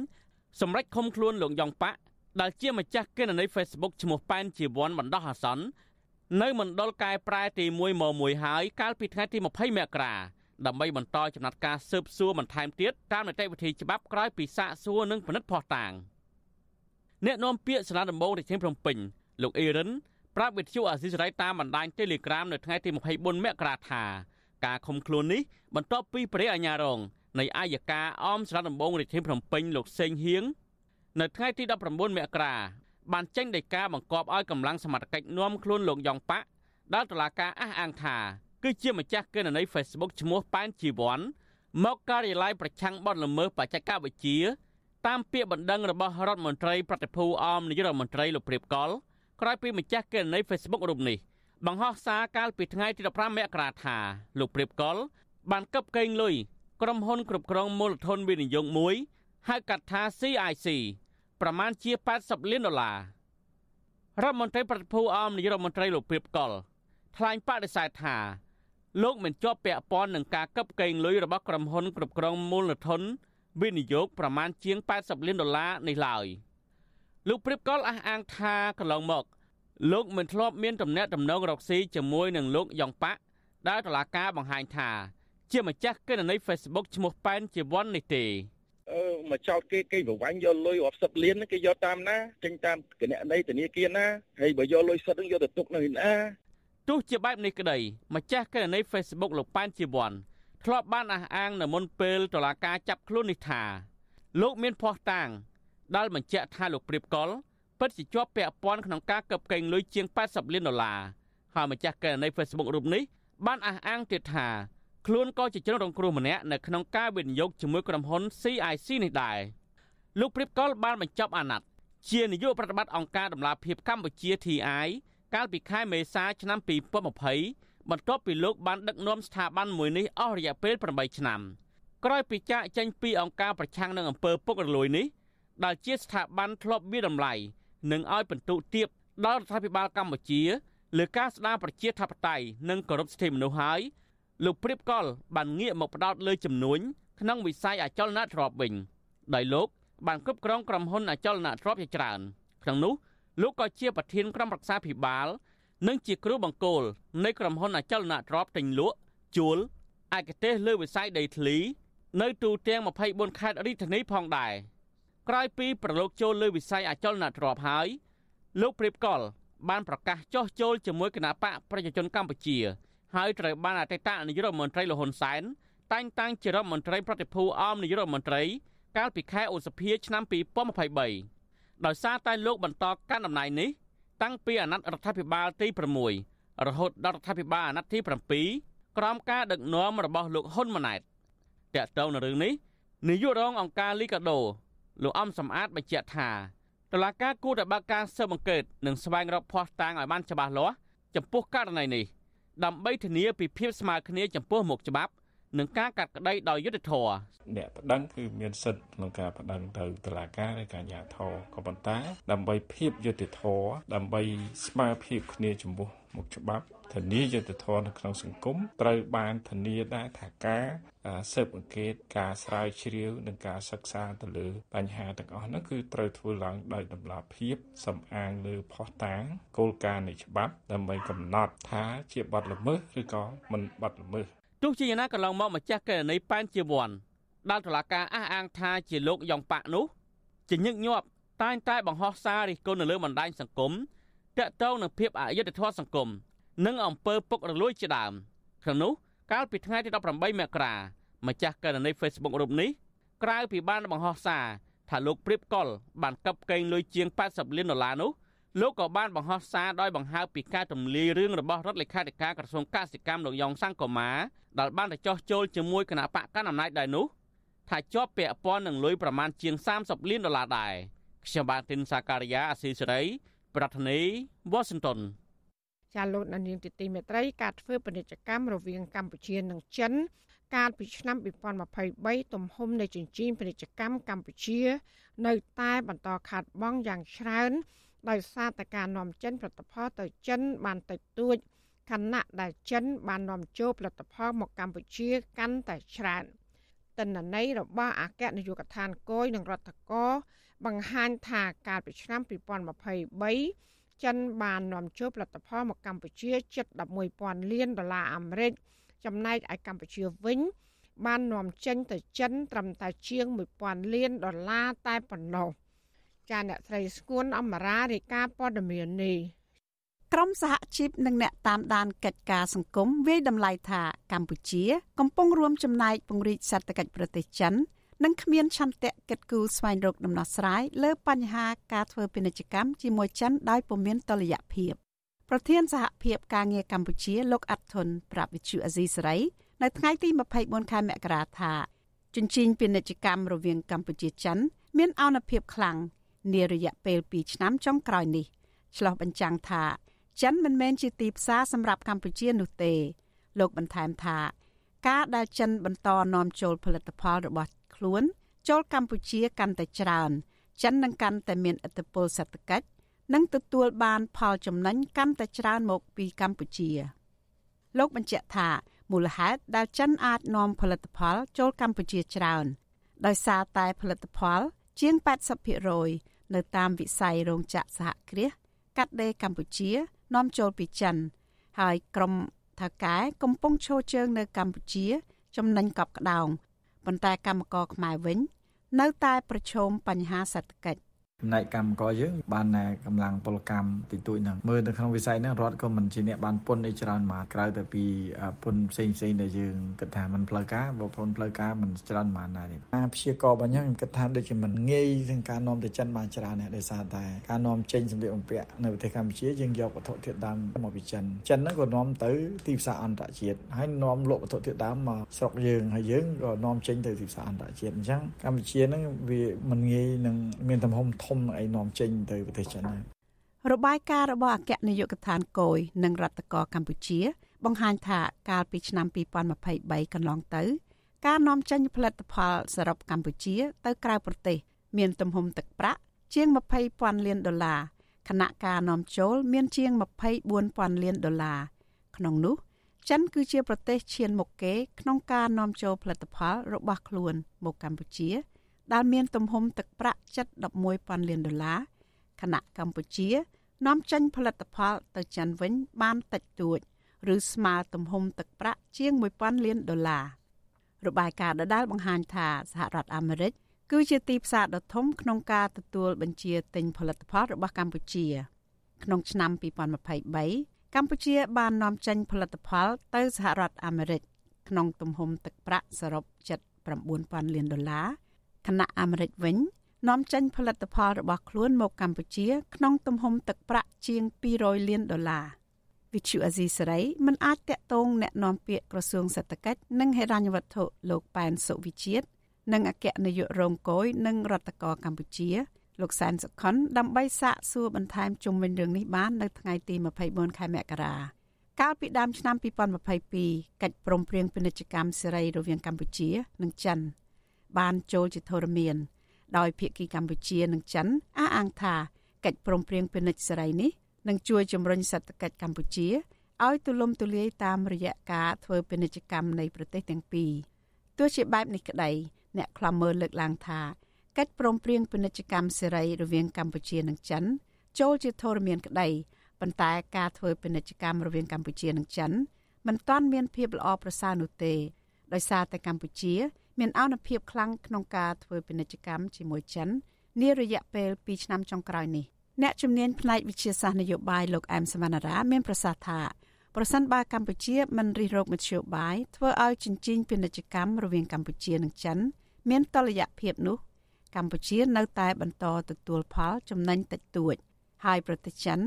[SPEAKER 10] សម្រេចឃុំខ្លួនលោកយ៉ងប៉ាក់ដែលជាម្ចាស់គណនី Facebook ឈ្មោះប៉ែនជីវ័នបណ្ដោះអាសន្ននៅមណ្ឌលកែប្រែទី1មក1ហើយកាលពីថ្ងៃទី20មករាដើម្បីបន្តចំណាត់ការស៊ើបសួរបន្ថែមទៀតតាមនីតិវិធីច្បាប់ក្រោយពីសាកសួរនិងពិនិត្យភស្តុតាង។ អ្នកនាំពាក្យសាលាដំបងរាជធានីភ្នំពេញលោកអេរិនប្រាប់វិទ្យុអាស៊ីសេរីតាមបណ្ដាញ Telegram នៅថ្ងៃទី24មករាថាការឃុំខ្លួននេះបន្ទាប់ពីព្រះអាជ្ញារងនៃអាយកាអមសាលាដំបងរាជធានីភ្នំពេញលោកសេងហៀងនៅថ្ងៃទី19មករាបានចេញដីកាបង្គាប់ឲ្យកម្លាំងសមត្ថកិច្ចនាំខ្លួនលោកយ៉ងប៉ាក់ដែលតុលាការអះអាងថាគឺជាម្ចាស់គណនី Facebook ឈ្មោះប៉ែនជីវ័នមកការិយាល័យប្រឆាំងបទល្មើសបច្ចេកវិទ្យា តាមពាក្យបណ្ដឹងរបស់រដ្ឋមន្ត្រីប្រតិភូអមនាយករដ្ឋមន្ត្រីលោកព្រៀបកលក្រោយពីម្ចាស់គណនី Facebook រូបនេះបង្ហោះសារកាលពីថ្ងៃទី15មករាថាលោកព្រៀបកល បានកឹបកេងលុយក្រុមហ៊ុនគ្រប់គ្រងមូលធនវិនិយោគមួយហៅកាត់ថា CIC ប្រមាណជា80លានដុល្លាររដ្ឋមន្ត្រីប្រតិភូអមនាយករដ្ឋមន្ត្រីលោកព្រៀបកលថ្លែងបដិសេធថាលោកមិនជាប់ពាក់ព័ន្ធនឹងការកឹបកេងលុយរបស់ក្រុមហ៊ុនគ្រប់គ្រងមូលធន វិនិយោគប្រមាណជាង80លានដុល្លារនេះឡើយលោកព្រៀបកលអះអាងថាកន្លងមក លោកមិនធ្លាប់មានទំនាក់ទំនងរកស៊ីជាមួយនឹងលោកយ៉ងប៉ាក់ដែលតឡាការបង្ហាញថា ជាម្ចាស់គណនី Facebook ឈ្មោះប៉ែនជីវ័ននេះទេ
[SPEAKER 11] អឺមកចោតគេគេប្រវាញ់យកលុយរាប់សិបលានគេយកតាមណាចេញតាមគណនីធនាគារណាហើយបើយកលុយសិតនឹងយកទៅទុកនៅណា
[SPEAKER 10] ទោះជាបែបនេះក្តីម្ចាស់គណនី Facebook លោកប៉ែនជីវ័ន ធ្លាប់បានអះអាងនៅមុនពេលតុលាការចាប់ខ្លួននេះថាលោកមានភ័ស្តុតាងដែលបញ្ជាក់ថាលោកព្រៀបកុលពិតជាជាប់ពាក់ព័ន្ធក្នុងការកឹបកេងលុយជាង80លានដុល្លារហើយម្ចាស់កេរនី Facebook រូបនេះបានអះអាងទៀតថាខ្លួនក៏ជាជនរងគ្រោះម្នាក់នៅក្នុងការវិនិយោគជាមួយក្រុមហ៊ុន CIC នេះដែរលោកព្រៀបកុលបានបញ្ចប់អាណត្តិជានាយកប្រតិបត្តិអង្គការដំឡាភិបកម្ពុជា TI កាលពីខែមេសាឆ្នាំ2020 បន្ទាប់ពីលោកបានដឹកនាំស្ថាប័នមួយនេះអស់រយៈពេល8ឆ្នាំក្រោយពីចាកចេញពីអង្គការប្រឆាំងនឹងអំពើពុករលួយនេះដែលជាស្ថាប័នធ្លាប់មានតម្លៃនិងឲ្យបន្ទុកទៀបដល់រដ្ឋាភិបាលកម្ពុជាលើការស្ដារប្រជាធិបតេយ្យនិងគោរពសិទ្ធិមនុស្សហើយលោកព្រៀបកុលបានងាកមកផ្ដោតលើចំនួនក្នុងវិស័យអចលនទ្រព្យវិញដោយលោកបានគ្រប់គ្រងក្រុមហ៊ុនអចលនទ្រព្យជាច្រើនក្នុងនោះលោកក៏ជាប្រធានក្រុមប្រឹក្សាភិបាល និងជាគ្រូបង្គោលនៃក្រុមហ៊ុនអចលនទ្រព្យទិញលក់ជួលឯកទេសលើវិស័យដីធ្លី នៅទូទាំង24ខេត្តរាជធានីផងដែរក្រោយពីប្រឡូកចូលលើវិស័យអចលនទ្រព្យហើយលោកព្រៀបកុលបានប្រកាសចោះចូលជាមួយគណៈបកប្រជាជនកម្ពុជា ហើយត្រូវបានអតីតនាយករដ្ឋមន្ត្រីលហ៊ុនសែនតែងតាំងជារដ្ឋមន្ត្រីប្រតិភូអមនាយករដ្ឋមន្ត្រី កាលពីខែឧសភាឆ្នាំ2023ដោយសារតែលោកបន្តកាន់តំណែងនេះ តាំងពីអាណត្តិរដ្ឋាភិបាលទី6រហូតដល់រដ្ឋាភិបាលអាណត្តិទី7ក្រោមការដឹកនាំរបស់លោកហ៊ុនម៉ាណែតតកតងនៅរឿងនេះនាយករងអង្គការលីកាដូលោកអំសំអាតបញ្ជាក់ថាតឡាការគួរតែបើកការស៊ើបអង្កេតនិងស្វែងរកភស្តុតាងឲ្យបានច្បាស់លាស់ចំពោះករណីនេះដើម្បីធានាពីភាពស្មើគ្នាចំពោះមុខច្បាប់ និងការកាត់ក្តីដោយយុត្តិធម៌
[SPEAKER 7] អ្នកប្តឹងគឺមានសិទ្ធិក្នុងការប្តឹងទៅតុលាការឬការញាធរក៏ប៉ុន្តែ ដើម្បីភាពយុត្តិធម៌ដើម្បីស្មើភាពគ្នាចំពោះមុខច្បាប់ធានាយុត្តិធម៌នៅក្នុងសង្គមត្រូវបានធានាដែរថាការស៊ើបអង្កេតការស្រាវជ្រាវនិងការសិក្សាទៅលើ បញ្ហាទាំងអស់នោះគឺត្រូវធ្វើឡើងដោយតម្លាភាពសំអាងលើផុសតាងគោលការណ៍នៃច្បាប់ដើម្បីកំណត់ថាជាបទល្មើសឬក៏មិនបទល្មើស
[SPEAKER 10] ទោះជាយ៉ាងណាកន្លងមកម្ចាស់ករណីប៉ែនជាវ័នដែលតុលាការអះអាងថាជាលោកយ៉ងប៉ាក់នោះជាញឹកញាប់តែងតែបង្ហោះសាររិះគន់នៅលើបណ្ដាញសង្គមតាក់ទងនឹងភាពអយុត្តិធម៌សង្គមនិងអំពើពុករលួយជាដើមក្នុងនោះកាលពីថ្ងៃទី18មករាម្ចាស់ករណី Facebook រូបនេះក្រៅពីបានបង្ហោះសារថាលោកព្រៀបកុលបានកັບកេងលុយជាង80លានដុល្លារនោះ លោកក៏បានបង្ហោះសារដោយបង្ហើបពីការទម្លាយរឿងរបស់រដ្ឋលេខាធិការក្រសួងកសិកម្មលោកយ៉ងសង្គមាដែលបានទៅចោះចូលជាមួយគណៈបកកណ្ដាលអំណាចដែរនោះថាជាប់ពាក់ព័ន្ធនឹងលុយប្រមាណជាង30លានដុល្លារដែរខ្ញុំបាទទីនសាការីយ៉ាអស៊ីសេរីប្រធានាធិបតី Washington
[SPEAKER 4] ចាលោកនាងទីទីមេត្រីការធ្វើពាណិជ្ជកម្មរវាងកម្ពុជានិងចិនកាលពីឆ្នាំ2023ទំហំនៃចិញ្ចៀនពាណិជ្ជកម្មកម្ពុជា នៅតែបន្តខាតបង់យ៉ាងច្រើន ដោយសារតែការនាំចិនផលិតផលទៅចិនបានតិចតួចខណៈដែលចិនបាននាំចូលផលិតផលមកកម្ពុជាកាន់តែច្រើនតិន្នន័យរបស់អគ្គនាយកដ្ឋានគយនិងរដ្ឋកោបង្ហាញថាកាលពីឆ្នាំ2023ចិនបាននាំចូលផលិតផលមកកម្ពុជាជិត11,000លានដុល្លារអាមេរិកចំណែកឯកម្ពុជាវិញ បាននាំចេញទៅចិនត្រឹមតែជាង1000លានដុល្លារតែប៉ុណ្ណោះ ចាអ្នកស្រីស្គួនអមរារាយការណ៍ព័ត៌មាននេះ
[SPEAKER 3] ក្រមសហជីពនិងអ្នកតាមដានកិច្ចការសង្គមវាយតម្លៃថាកម្ពុជា កំពុងរួមចំណែកពង្រីកសេដ្ឋកិច្ចប្រទេសចិននិងគ្មានឆន្ទៈកិត្តគូស្វែងរកដំណោះស្រាយលើបញ្ហាការធ្វើពាណិជ្ជកម្មជាមួយចិនដោយពុំមានតុល្យភាពប្រធានសហភាពការងារកម្ពុជាលោកអាត់ធុនប្រាប់វិទ្យុអាស៊ីសេរីនៅថ្ងៃទី24ខែមករាថាជញ្ជីងពាណិជ្ជកម្មរវាងកម្ពុជាចិន មានអនុភាពខ្លាំង នារយៈពេល2ឆ្នាំចុងក្រោយនេះឆ្លោះបញ្ចាំងថាចិនមិនមែនជាទីផ្សារសម្រាប់កម្ពុជានោះទេ លោកបន្ថែមថា ការដែលចិនបន្តនាំចូលផលិតផលរបស់ខ្លួន ចូលកម្ពុជាកាន់តែច្រើន ចិននឹងកាន់តែមានឥទ្ធិពលសេដ្ឋកិច្ចនិងទទួលបានផលចំណេញកាន់តែច្រើនមកពីកម្ពុជា លោកបញ្ជាក់ថាមូលហេតុដែលចិនអាចនាំផលិតផលចូលកម្ពុជាច្រើន ដោយសារតែផលិតផល ជាង80%នៅតាមវិស័យរោងចក្រសហគ្រាសកាត់ដេរកម្ពុជានាំចូលពីចិន ហើយក្រុមថាកែកំពុងឈរជើងនៅកម្ពុជា ចំណេញកប់ក្តោងប៉ុន្តែកម្មករខ្មែរវិញ នៅតែប្រឈមបញ្ហាសេដ្ឋកិច្ច
[SPEAKER 12] ផ្នែកកម្មករយើងបានកម្លាំងពលកម្មតិចតួចហ្នឹងមើលនៅក្នុងវិស័យហ្នឹងរដ្ឋក៏មិនជាអ្នកបានពុនអីច្រើនមកក្រៅតែពីពុនផ្សេងផ្សេងដែលយើងគិតថាมันផ្លូវការបើពុនផ្លូវការมันច្រើនមកដែរអាព្យាកររបស់ខ្ញុំខ្ញុំគិតថាដូចជាมันងាយនឹងការនាំទៅចិនបានច្រើនដែរដោយសារតែការនាំចេញសម្ភារបំពាក់នៅប្រទេសកម្ពុជាយើងយកវត្ថុធាតុដើមមកពីចិនចិនហ្នឹងក៏នាំទៅទីផ្សារអន្តរជាតិហើយនាំលក់វត្ថុធាតុដើមមកស្រុកយើងហើយយើងក៏នាំចេញទៅទីផ្សារអន្តរជាតិអញ្ចឹងកម្ពុជាហ្នឹងវាมันងាយនឹងមានទំហំធំ អីនាំចេញទៅប្រទេសចិនហើយ
[SPEAKER 3] របាយការណ៍របស់អគ្គនាយកដ្ឋានគយនិងរដ្ឋកោកម្ពុជា បង្ហាញថាកាលពីឆ្នាំ2023កន្លងទៅ ការនាំចេញផលិតផលសរុបកម្ពុជា ទៅក្រៅប្រទេស មានទំហំទឹកប្រាក់ជាង20,000លានដុល្លារខណៈការនាំចូលមានជាង24,000លានដុល្លារក្នុងនោះចិនគឺជាប្រទេសឈានមុខគេក្នុងការនាំចូលផលិតផលរបស់ខ្លួនមកកម្ពុជា ដែលមានទំហំទឹកប្រាក់ជិត11,000លានដុល្លារខណៈកម្ពុជានាំចេញផលិតផលទៅចិនវិញបានតិចតួច ឬស្មើទំហំទឹកប្រាក់ជាង1000លានដុល្លាររបាយការណ៍ដដែលបង្ហាញថាសហរដ្ឋអាមេរិកគឺជាទីផ្សារដ៏ធំក្នុងការទទួលបញ្ជាទិញផលិតផលរបស់កម្ពុជា ក្នុងឆ្នាំ2023កម្ពុជាបាននាំចេញផលិតផលទៅសហរដ្ឋអាមេរិកក្នុងទំហំទឹកប្រាក់សរុបជិត9000លានដុល្លារ ខណៈអាមេរិកវិញនាំចេញផលិតផលរបស់ខ្លួនមកកម្ពុជា ក្នុងទំហំទឹកប្រាក់ជាង200លានដុល្លារវិទ្យុអាស៊ីសេរីមិនអាចតាក់ទងแนะនាំពាក្យក្រសួងសេដ្ឋកិច្ចនិងហិរញ្ញវត្ថុលោកប៉ែនសុវិជាតិនិងអគ្គនាយករងគយនិងរដ្ឋកោកម្ពុជា លោកសែនសុខុនដើម្បីសាកសួរបន្ថែមជុំវិញរឿងនេះបាននៅថ្ងៃទី24ខែមករាកាលពីដើមឆ្នាំ2022កិច្ចព្រមព្រៀងពាណិជ្ជកម្មសេរីរវាងកម្ពុជា និងចិន បានចូលជាធរមាន ដោយភាគីកម្ពុជានិងចិនអះអាងថាកិច្ចព្រមព្រៀងពាណិជ្ជសេរីនេះនឹងជួយជំរុញសេដ្ឋកិច្ចកម្ពុជាឲ្យទូលំទូលាយតាមរយៈការធ្វើពាណិជ្ជកម្មនៃប្រទេសទាំងពីរទោះជាបែបនេះក្តីអ្នកខ្លំមើលលើកឡើងថាកិច្ចព្រមព្រៀងពាណិជ្ជកម្មសេរីរវាងកម្ពុជានិងចិន ចូលជាធរមានក្តីប៉ុន្តែការធ្វើពាណិជ្ជកម្មរវាងកម្ពុជានិងចិនមិនទាន់មានភាពល្អប្រសើរនោះទេដោយសារតែកម្ពុជា មានអនុភាពខ្លាំងក្នុងការធ្វើពាណិជ្ជកម្មជាមួយចិននារយៈពេល2ឆ្នាំចុងក្រោយនេះអ្នកជំនាញផ្នែកវិទ្យាសាស្ត្រនយោបាយលោកអែមសវណ្ណារាមានប្រសាសន៍ថាប្រសិនបើកម្ពុជាមិនរិះរោបមធ្យោបាយធ្វើឲ្យចិញ្ចៀងពាណិជ្ជកម្មរវាងកម្ពុជានិងចិន មានតលយៈភាពនោះ កម្ពុជានៅតែបន្តទទួលផលចំណេញតិចតួច ហើយប្រទេសចិន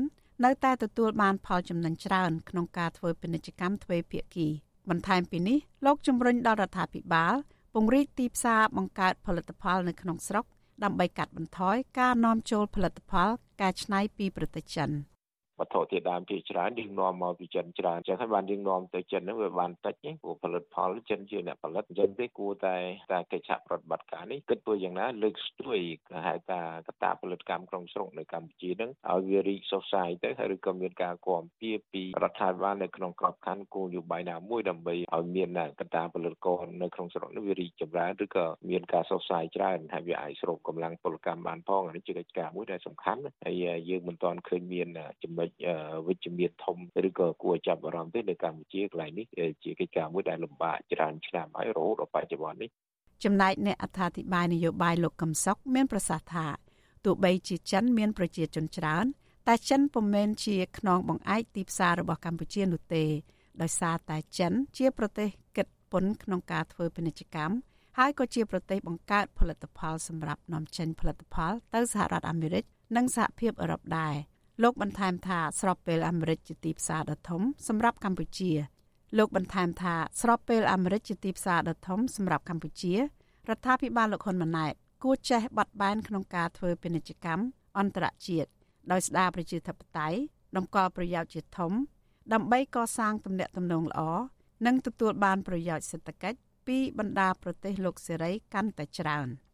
[SPEAKER 3] នៅតែទទួលបានផលចំណេញច្រើន ក្នុងការធ្វើពាណិជ្ជកម្មទ្វេភាគីបន្ថែមពីនេះលោកជំរុញដល់រដ្ឋាភិបាល ពង្រីកទីផ្សារបង្កើតផលិតផលនៅក្នុងស្រុកដើម្បីកាត់បន្ថយការនាំចូលផលិតផលកែច្នៃពីប្រទេសចិន។
[SPEAKER 13] វត្ថុធាតុដើមជាច្រើនយើងនាំមកពីចិនច្រើនអញ្ចឹងហើយបានយើងនាំទៅចិនហ្នឹងវាបានតិចព្រោះផលិតផលចិនជាអ្នកផលិតអញ្ចឹងទេគួរតែតែកិច្ចសហប្រតិបត្តិការនេះគិតធ្វើយ៉ាងណាលើកស្ទួយហៅថាកតាផលិតកម្មក្នុងស្រុកនៅកម្ពុជាហ្នឹងឲ្យវារីកសុសសាយទៅហើយឬក៏មានការគាំពៀពីរដ្ឋាភិបាលនៅក្នុងក្របខ័ណ្ឌគោលនយោបាយណាមួយដើម្បីឲ្យមានកតាផលិតករនៅក្នុងស្រុកនេះវារីកចម្រើនឬក៏មានការសុសសាយច្រើនហើយវាអាចស្រូបកម្លាំងពលកម្មបានផងនេះជាកិច្ចការមួយដែលសំខាន់ហើយយើងមិនទាន់ឃើញមានចំណុចវិជ្ជមានធំឬក៏គួរចាប់អារម្មណ៍ទេនៅកម្ពុជាកន្លែងនេះជាកិច្ចការមួយដែលលំបាកច្រើនឆ្នាំហើយរហូតដល់បច្ចុប្បន្ននេះ
[SPEAKER 3] ចំណែកអ្នកអត្ថាធិប្បាយនយោបាយលោកកឹមសុខមានប្រសាសន៍ថាទោះបីជាចិនមានប្រជាជនច្រើនតែចិនពុំមែនជាខ្នងបង្អែកទីផ្សាររបស់កម្ពុជានោះទេដោយសារតែចិនជាប្រទេសគិតពន្ធក្នុងការធ្វើពាណិជ្ជកម្មហើយក៏ជាប្រទេសបង្កើតផលិតផលសម្រាប់នាំចេញផលិតផលទៅសហរដ្ឋអាមេរិកនិងសហភាពអឺរ៉ុបដែរ លោកបន្ថែមថាស្របពេលអាមេរិកជាទីផ្សារដ៏ធំសម្រាប់កម្ពុជា លោកបន្ថែមថាស្របពេលអាមេរិកជាទីផ្សារដ៏ធំសម្រាប់កម្ពុជារដ្ឋាភិបាលលោកហ៊ុនម៉ាណែតគួរចេះបត់បែនក្នុងការធ្វើពាណិជ្ជកម្មអន្តរជាតិដោយស្ដារប្រជាធិបតេយ្យតម្កល់ប្រយោជន៍ជាធំ ដើម្បីកសាងទំនាក់ទំនងល្អនិងទទួលបានប្រយោជន៍សេដ្ឋកិច្ចពីបណ្ដាប្រទេសលោកសេរីកាន់តែច្រើន។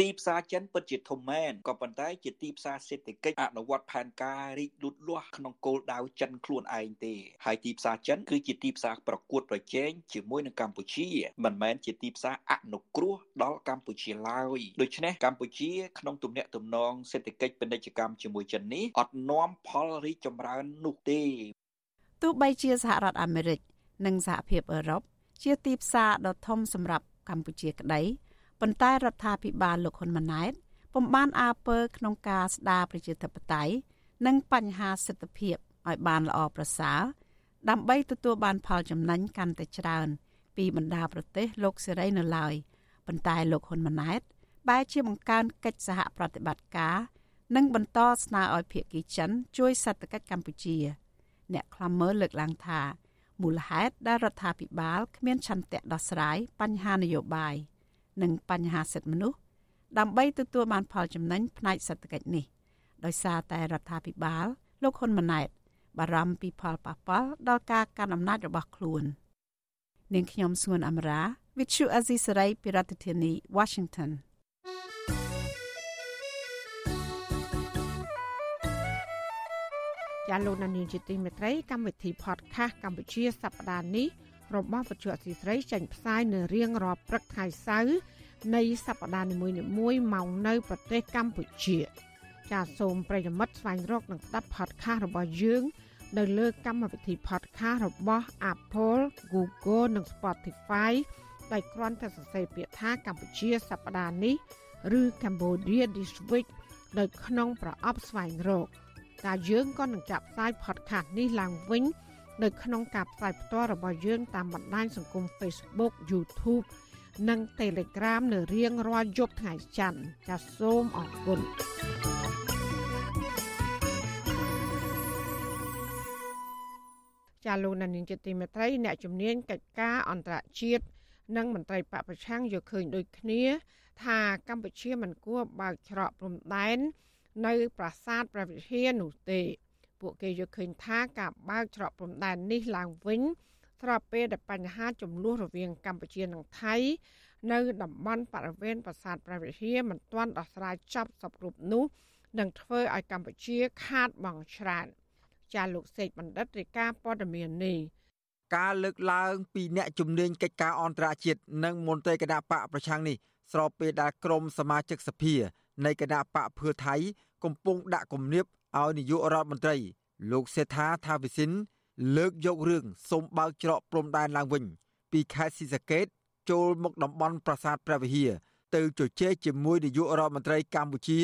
[SPEAKER 14] ទីផ្សារចិនពិតជាធំមែនក៏ប៉ុន្តែជាទីផ្សារសេដ្ឋកិច្ចអនុវត្តផែនការរីកលូតលាស់ក្នុងគោលដៅចិនខ្លួនឯងទេហើយទីផ្សារចិនគឺជាទីផ្សារប្រកួតប្រជែងជាមួយនឹងកម្ពុជាមិនមែនជាទីផ្សារអនុគ្រោះដល់កម្ពុជាឡើយដូច្នេះកម្ពុជាក្នុងទំនាក់ទំនងសេដ្ឋកិច្ចពាណិជ្ជកម្មជាមួយចិននេះអត់នាំផលរីកចម្រើននោះទេ
[SPEAKER 3] ទោះបីជាសហរដ្ឋអាមេរិកនិងសហភាពអឺរ៉ុបជាទីផ្សារដ៏ធំសម្រាប់កម្ពុជាក្តី ប៉ុន្តែរដ្ឋាភិបាលលោកហ៊ុនម៉ាណែតពុំបានអើពើក្នុងការស្ដារប្រជាធិបតេយ្យនិងបញ្ហាសិទ្ធិភាពឲ្យបានល្អប្រសើរដើម្បីទទួលបានផលចំណេញកាន់តែច្រើន ពីបណ្ដាប្រទេសលោកសេរីនៅឡើយប៉ុន្តែលោកហ៊ុនម៉ាណែតបែរជាបង្កើនកិច្ចសហប្រតិបត្តិការនិងបន្តស្នើឲ្យភៀកគីចិនជួយសេដ្ឋកិច្ចកម្ពុជា អ្នកខ្លំមើលលើកឡើងថាមូលហេតុដែលរដ្ឋាភិបាលគ្មានឆន្ទៈដោះស្រាយបញ្ហានយោបាយ និងបញ្ហាសិទ្ធិមនុស្សដើម្បីទទួលបានផលចំណេញផ្នែកសេដ្ឋកិច្ចនេះដោយសារតែរដ្ឋាភិបាលលោកហ៊ុនម៉ាណែតបារម្ភពីផលប៉ះពាល់ដល់ការកាន់អំណាចរបស់ខ្លួននាងខ្ញុំសួនអមរា Vithu Azisari ពីរដ្ឋធានី Washington
[SPEAKER 4] ចាលោកនានីជាទីមេត្រីកម្មវិធី podcast កម្ពុជាសប្តាហ៍នេះ របស់វិទ្យុអសីស្រីចេញផ្សាយនៅរៀងរាល់ព្រឹកថ្ងៃសៅរ៍នៃសប្តាហ៍នីមួយៗមកនៅប្រទេសកម្ពុជា ចាសសូមប្រិយមិត្តស្វែងរកនិងស្ដាប់ podcast របស់យើង នៅលើកម្មវិធី podcast របស់ Apple, Google និង Spotify ដោយគ្រាន់តែសរសេរពាក្យថាកម្ពុជាសប្តាហ៍នេះឬ Cambodia This Week នៅក្នុងប្រអប់ស្វែងរកតែយើងក៏នឹងចាប់ផ្សាយ podcast នេះឡើងវិញ នៅក្នុងការផ្សាយផ្ទាល់របស់យើងតាមបណ្ដាញសង្គម Facebook YouTube និង Telegram នៅរៀងរាល់យប់ថ្ងៃច័ន្ទចាសសូមអរគុណចាលោកនានីជាទីមេត្រីអ្នកជំនាញកិច្ចការអន្តរជាតិនិងមន្ត្រីបពប្រឆាំងយកឃើញដូចគ្នា ថាកម្ពុជាមិនគួរបើកច្រកព្រំដែននៅប្រាសាទព្រះវិហារនោះទេ ពួកគេយកឃើញថាការបើកច្រកព្រំដែននេះឡើងវិញស្របពេលដែលបញ្ហាចំនួនរវាងកម្ពុជានិងថៃនៅតំបន់បរិវេណប្រាសាទព្រះវិហារមិនទាន់ដោះស្រាយចប់សពគ្រប់នោះនឹងធ្វើឲ្យកម្ពុជាខាតបង់ច្រើនចាលោកសេកបណ្ឌិតរាយការណ៍ព័ត៌មាននេះ
[SPEAKER 15] ការលើកឡើងពីអ្នកជំនាញកិច្ចការអន្តរជាតិនិងមន្ត្រីគណៈបកប្រឆាំងនេះស្របពេលដែលក្រុមសមាជិកសភានៃគណៈបកភឿថៃ កំពុងដាក់គំនាប ឲ្យនាយករដ្ឋមន្ត្រី លោកសេដ្ឋាថាវិសិនលើកយករឿងសូមបើកច្រកព្រំដែនឡើងវិញ ពីខេត្តស៊ីសាកេតចូលមកតំបន់ប្រាសាទព្រះវិហារទៅជជែកជាមួយនាយករដ្ឋមន្ត្រីកម្ពុជា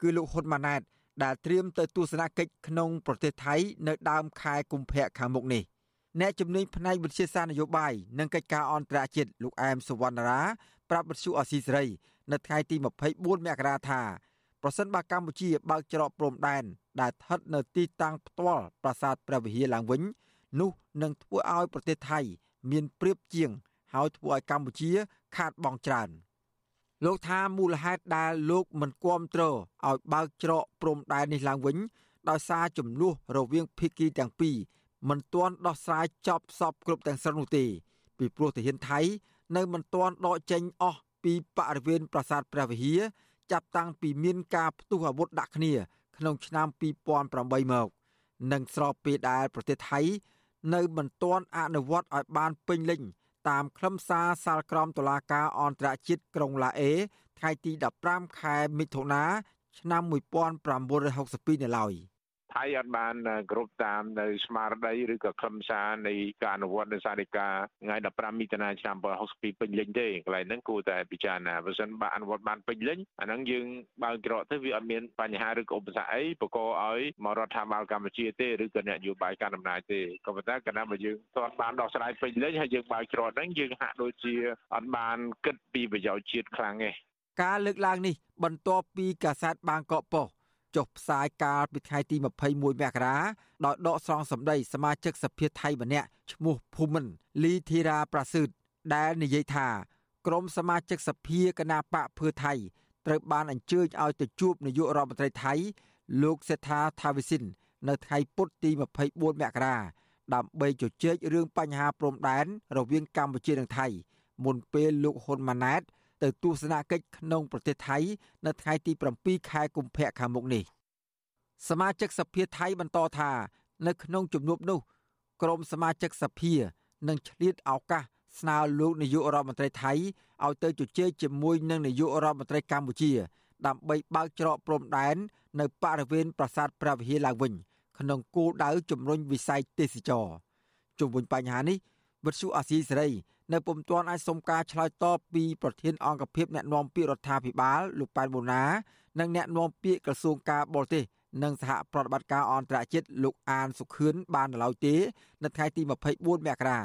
[SPEAKER 15] គឺលោកហ៊ុនម៉ាណែតដែលត្រៀមទៅទស្សនកិច្ចក្នុងប្រទេសថៃនៅដើមខែកុម្ភៈខាងមុខនេះអ្នកជំនាញផ្នែកវិទ្យាសាស្ត្រនយោបាយនិងកិច្ចការអន្តរជាតិលោកអែមសវណ្ណរាប្រាប់វិទ្យុអស៊ីសេរី នៅថ្ងៃទី24មករាថា ប្រសិនបើកម្ពុជាបើកច្រកព្រំដែនដែលស្ថិតនៅទីតាំងផ្ទាល់ប្រាសាទព្រះវិហារឡើងវិញនោះនឹងធ្វើឲ្យប្រទេសថៃ មានប្រៀបជាង ហើយធ្វើឲ្យកម្ពុជា ខាតបង់ច្រើនលោកថាមូលហេតុដែលលោកមិនគាំទ្រឲ្យបើកច្រកព្រំដែននេះឡើងវិញ ដោយសារចំនួនរវាងភាគីទាំងពីរមិនទាន់ដោះស្រាយចប់សពគ្រប់ទាំងស្រុងនោះទេ ពីព្រោះទាហានថៃ នៅមិនទាន់ដកចេញអស់ពីបរិវេណប្រាសាទព្រះវិហារ ចាប់តាំងពីមានការផ្ទុះអាវុធដាក់គ្នា ក្នុងឆ្នាំ2008មកនិងស្របពេលដែលប្រទេសថៃ នៅមិនទាន់អនុវត្តឲ្យបានពេញលេញតាមខ្លឹមសារសាលក្រមតុលាការអន្តរជាតិក្រុងឡាអេថ្ងៃទី15ខែមិថុនាឆ្នាំ1962នៅឡើយ។
[SPEAKER 13] ថៃអត់បានគ្រប់តាមនៅស្មារតីឬក៏ខ្លឹមសារនៃការអនុវត្តនៅសាធិការថ្ងៃ15មិថុនាឆ្នាំ1962ពេញលេញទេកន្លែងហ្នឹងគួរតែពិចារណាបើសិនបើអនុវត្តបានពេញលេញអាហ្នឹងយើងបើកច្រកទៅវាអត់មានបញ្ហាឬក៏ឧបសគ្គអីបកឲ្យមករដ្ឋាភិបាលកម្ពុជាទេឬក៏អ្នកនយោបាយកាន់អំណាចទេក៏ប៉ុន្តែកណ្ដាលបើយើងទាត់បានដោះស្រាយពេញលេញហើយយើងបើកច្រកហ្នឹងយើងហាក់ដូចជាអត់បានគិតពីប្រយោជន៍ជាតិខ្លាំងទេ
[SPEAKER 15] ការលើកឡើងនេះបន្ទាប់ពីកាសែតបាងកកប៉ុស្តិ៍ ចុះផ្សាយកាលពីថ្ងៃទី21មករាដោយដកស្រង់សម្ដីសមាជិកសភាថៃម្នាក់ឈ្មោះភូមិនលីធីរ៉ាប្រាស៊ឺតដែលនិយាយថាក្រុមសមាជិកសភាគណៈបកភឿថៃត្រូវបានអញ្ជើញឲ្យទៅជួបនាយករដ្ឋមន្ត្រីថៃ លោកសេដ្ឋាថាវិសិននៅថ្ងៃពុធទី24មករាដើម្បីជជែករឿងបញ្ហាព្រំដែនរវាងកម្ពុជានិងថៃមុនពេលលោកហ៊ុនម៉ាណែត ទៅទស្សនកិច្ចក្នុងប្រទេសថៃ នៅថ្ងៃទី7ខែកុម្ភៈខាងមុខនេះសមាជិកសភាថៃបន្តថា នៅក្នុងជំនួបនោះក្រុមសមាជិកសភានឹងឆ្លៀតឱកាសស្នើលោកនាយករដ្ឋមន្ត្រីថៃឲ្យទៅជជែកជាមួយនឹងនាយករដ្ឋមន្ត្រីកម្ពុជា ដើម្បីបើកច្រកព្រំដែននៅបរិវេណប្រាសាទព្រះវិហារឡើងវិញ ក្នុងគោលដៅជំរុញវិស័យទេសចរជុំវិញបញ្ហានេះវិទ្យុអាស៊ីសេរី នៅពុំទាន់អាចសុំការឆ្លើយតបពីប្រធានអង្គភិបអ្នកណែនាំពាក្យរដ្ឋាភិបាលលោកប៉ែនបូណា និងអ្នកណែនាំពាក្យក្រសួងការបរទេសនិងសហប្រតិបត្តិការអន្តរជាតិលោកអានសុខឿនបាននៅឡើយទេនៅថ្ងៃទី24មករា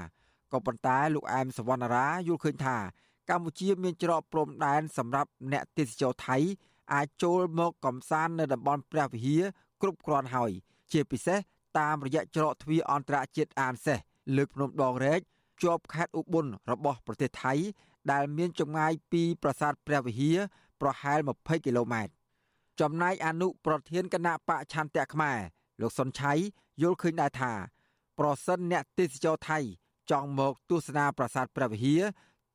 [SPEAKER 15] ក៏ប៉ុន្តែលោកអែមសវណ្ណារាយល់ឃើញថាកម្ពុជាមានច្រកព្រំដែនសម្រាប់អ្នកទេសចរថៃអាចចូលមកកំសាន្តនៅតំបន់ព្រះវិហារគ្រប់គ្រាន់ហើយ ជាពិសេសតាមរយៈច្រកទ្វារអន្តរជាតិអានសេះលើកភ្នំដងរែក ជាប់ខេត្តឧបុនរបស់ប្រទេសថៃ ដែលមានចម្ងាយពីប្រាសាទព្រះវិហារប្រហែល20គីឡូម៉ែត្រចំណែកអនុប្រធានគណៈបកឆន្ទៈខ្មែរលោកសុនឆៃយល់ឃើញដែរថា ប្រសិនអ្នកទេសចរថៃ ចង់មកទស្សនាប្រាសាទព្រះវិហារ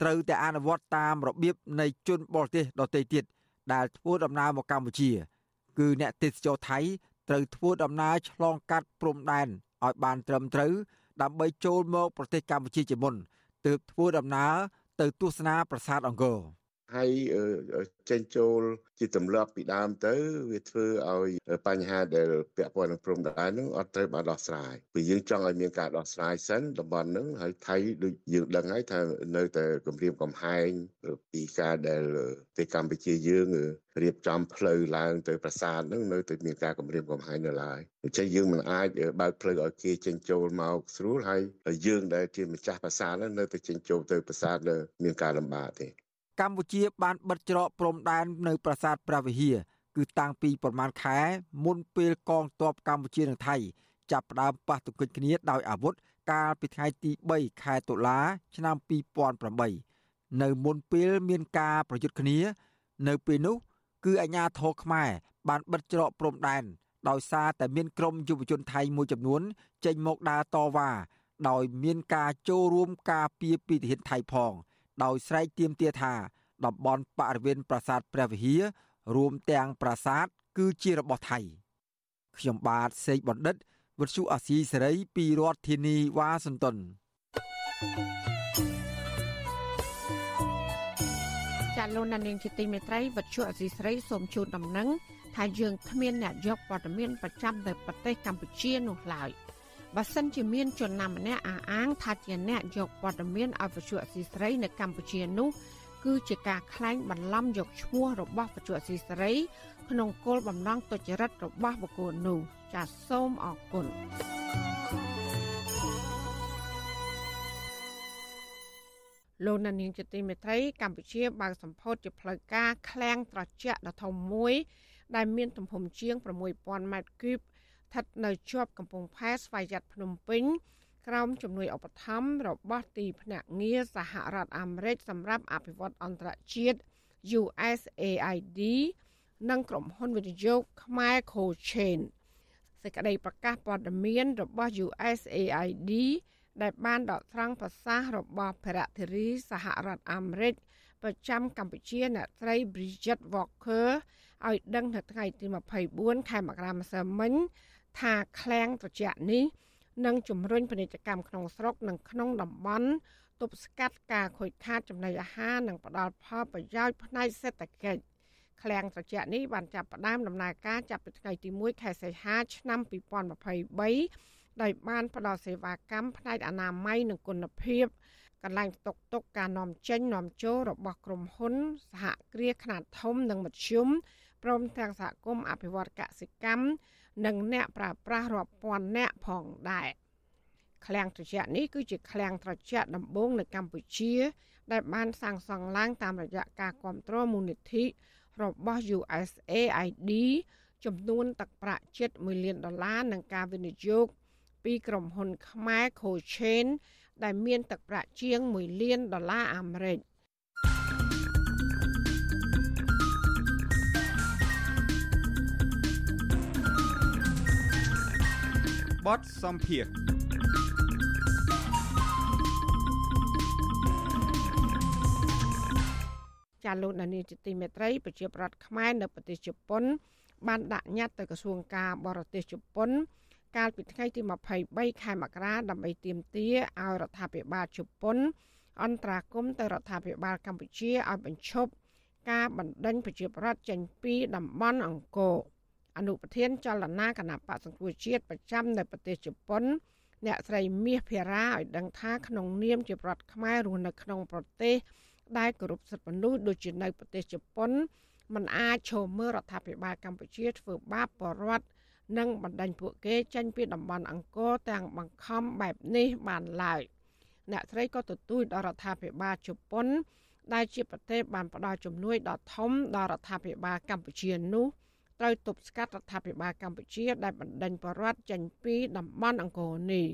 [SPEAKER 15] ត្រូវតែអនុវត្តតាមរបៀបនៃជនបរទេសដទៃទៀតដែលធ្វើដំណើរមកកម្ពុជា គឺអ្នកទេសចរថៃត្រូវធ្វើដំណើរឆ្លងកាត់ព្រំដែនឲ្យបានត្រឹមត្រូវ ដើម្បីចូលមកប្រទេសកម្ពុជាជាមុនទើបធ្វើដំណើរទៅទស្សនាប្រាសាទអង្គរ
[SPEAKER 16] ហើយចេញចូលជាទម្លាប់ពីដើមទៅវាធ្វើឲ្យបញ្ហាដែលពាក់ព័ន្ធនឹងព្រំដែននោះអត់ត្រូវបានដោះស្រាយពីយើងចង់ឲ្យមានការដោះស្រាយសិនតំបន់ហ្នឹងហើយថៃដូចយើងដឹងហើយថានៅតែគម្រាមកំហែងពីការដែលប្រទេសកម្ពុជាយើងរៀបចំផ្លូវឡើងទៅប្រាសាទហ្នឹងនៅតែមានការគម្រាមកំហែងនៅឡើយដូច្នេះយើងមិនអាចបើកផ្លូវឲ្យគេចេញចូលមកស្រួលហើយយើងដែលជាម្ចាស់ប្រាសាទហ្នឹងនៅតែចេញចូលទៅប្រាសាទមានការលំបាកទេ
[SPEAKER 15] កម្ពុជាបានបិទច្រកព្រំដែននៅប្រាសាទព្រះវិហារគឺតាំងពីប្រមាណខែមុនពេលកងទ័ពកម្ពុជានិងថៃចាប់ផ្ដើមប៉ះទង្គិចគ្នាដោយអាវុធកាលពីថ្ងៃទី3ខែតុលាឆ្នាំ2008នៅមុនពេលមានការប្រយុទ្ធគ្នា នៅពេលនោះ គឺអាជ្ញាធរខ្មែរបានបិទច្រកព្រំដែនដោយសារតែមានក្រុមយុវជនថៃមួយចំនួន ចេញមកដើរតវ៉ាដោយមានការចូលរួមការពារពីទាហានថៃផង ដោយស្រែកទាមទារថាតំបន់បរិវេណប្រាសាទព្រះវិហាររួមទាំងប្រាសាទគឺជារបស់ថៃខ្ញុំបាទសេកបណ្ឌិតវុទ្ធុអាស៊ីសេរីពីរដ្ឋធានីវ៉ាស៊ីនតោន
[SPEAKER 4] ចាលោកណានៀងជាទីមេត្រីវុទ្ធុអាស៊ីសេរីសូមជូនដំណឹងថាយើងគ្មានអ្នកយកព័ត៌មានប្រចាំទៅប្រទេសកម្ពុជានោះឡើយ បើសិនជាមានជនណាម្នាក់អះអាងថាជាអ្នកយកព័ត៌មានអវិជ្ជាអសីស្រីនៅកម្ពុជានោះគឺជាការក្លែងបន្លំយកឈ្មោះរបស់វិជ្ជាអសីស្រី ក្នុងគោលបំណងទុច្ចរិតរបស់បុគ្គលនោះ ចាសសូមអរគុណលោកនានីជាទីមេត្រីកម្ពុជាបើកសម្ពោធជាផ្លូវការឃ្លាំងត្រជាក់ដ៏ធំមួយ ដែលមានទំហំជាង6000ម៉ែត្រគូប ស្ថិតនៅជាប់កំពង់ផែស្វយ័តភ្នំពេញក្រោមជំនួយឧបត្ថម្ភរបស់ទីភ្នាក់ងារសហរដ្ឋអាមេរិកសម្រាប់អភិវឌ្ឍអន្តរជាតិ USAID និងក្រុមហ៊ុនវិនិយោគខ្មែរ Co-chain សេចក្តីប្រកាសព័ត៌មានរបស់ USAID ដែលបានដកស្រង់ប្រសាសន៍របស់ភរិធារីសហរដ្ឋអាមេរិកប្រចាំកម្ពុជាអ្នកស្រី Bridget Walker ឲ្យដឹងនៅថ្ងៃទី24ខែមករាម្សិលមិញ ថាឃ្លាំងត្រជាក់នេះនឹងជំរុញពាណិជ្ជកម្មក្នុងស្រុកនិងក្នុងតំបន់ទប់ស្កាត់ការខូចខាតចំណីអាហារនិងផ្ដល់ផលប្រយោជន៍ផ្នែកសេដ្ឋកិច្ចឃ្លាំងត្រជាក់នេះបានចាប់ផ្ដើមដំណើរការចាប់ពីថ្ងៃទី1ខែសីហាឆ្នាំ2023ដោយបានផ្ដល់សេវាកម្មផ្នែកអនាម័យនិងគុណភាពកន្លែងស្តុកទុកការនាំចេញនាំចូលរបស់ក្រុមហ៊ុន សហគ្រាសខ្នាតធំនិងមធ្យមព្រមទាំងសហគមន៍អភិវឌ្ឍកសិកម្ម និងអ្នកប្រើប្រាស់រាប់ពាន់នាក់ផងដែរឃ្លាំងត្រជាក់នេះគឺជាឃ្លាំងត្រជាក់ដំបូងនៅកម្ពុជា ដែលបានសាងសង់ឡើងតាមរយៈការគ្រប់គ្រងមូលនិធិរបស់ USAID ចំនួនទឹកប្រាក់ជិត1លានដុល្លារនិងការវិនិយោគពីក្រុមហ៊ុនខ្មែរ Co-chain ដែលមានទឹកប្រាក់ជាង1លានដុល្លារអាមេរិក
[SPEAKER 2] បទសំភារ
[SPEAKER 4] ចាលោកនានីជាទីមេត្រីប្រជាប្រដ្ឋខ្មែរនៅប្រទេសជប៉ុន បានដាក់ញត្តិទៅក្រសួងការបរទេសជប៉ុន កាលពីថ្ងៃទី23ខែមករាដើម្បីទាមទារឲ្យរដ្ឋាភិបាលជប៉ុន អន្តរាគមទៅរដ្ឋាភិបាលកម្ពុជាឲ្យបញ្ឈប់ការបណ្តេញប្រជាប្រដ្ឋចេញពីតំបន់អង្គរ អនុប្រធានចលនាគណៈបកសង្គ្រោះជាតិប្រចាំនៅប្រទេសជប៉ុន អ្នកស្រីមាសភារាឲ្យដឹងថាក្នុងនាមជាប្រដ្ឋខ្មែររស់នៅក្នុងប្រទេសដែលគោរពសិទ្ធិមនុស្សដូចជានៅប្រទេសជប៉ុនมันអាចឈរមើលរដ្ឋាភិបាលកម្ពុជាធ្វើបាបបរដ្ឋនិងបណ្ដាញពួកគេចេញពីតំបន់អង្គរទាំងបង្ខំបែបនេះបានឡើយអ្នកស្រីក៏ទទូចដល់រដ្ឋាភិបាលជប៉ុន ដែលជាប្រទេសបានផ្ដល់ជំនួយដ៏ធំដល់រដ្ឋាភិបាលកម្ពុជានោះ ត្រូវទប់ស្កាត់រដ្ឋាភិបាលកម្ពុជាដែលបណ្ដេញបរដ្ឋចេញពីតំបន់អង្គរនេះ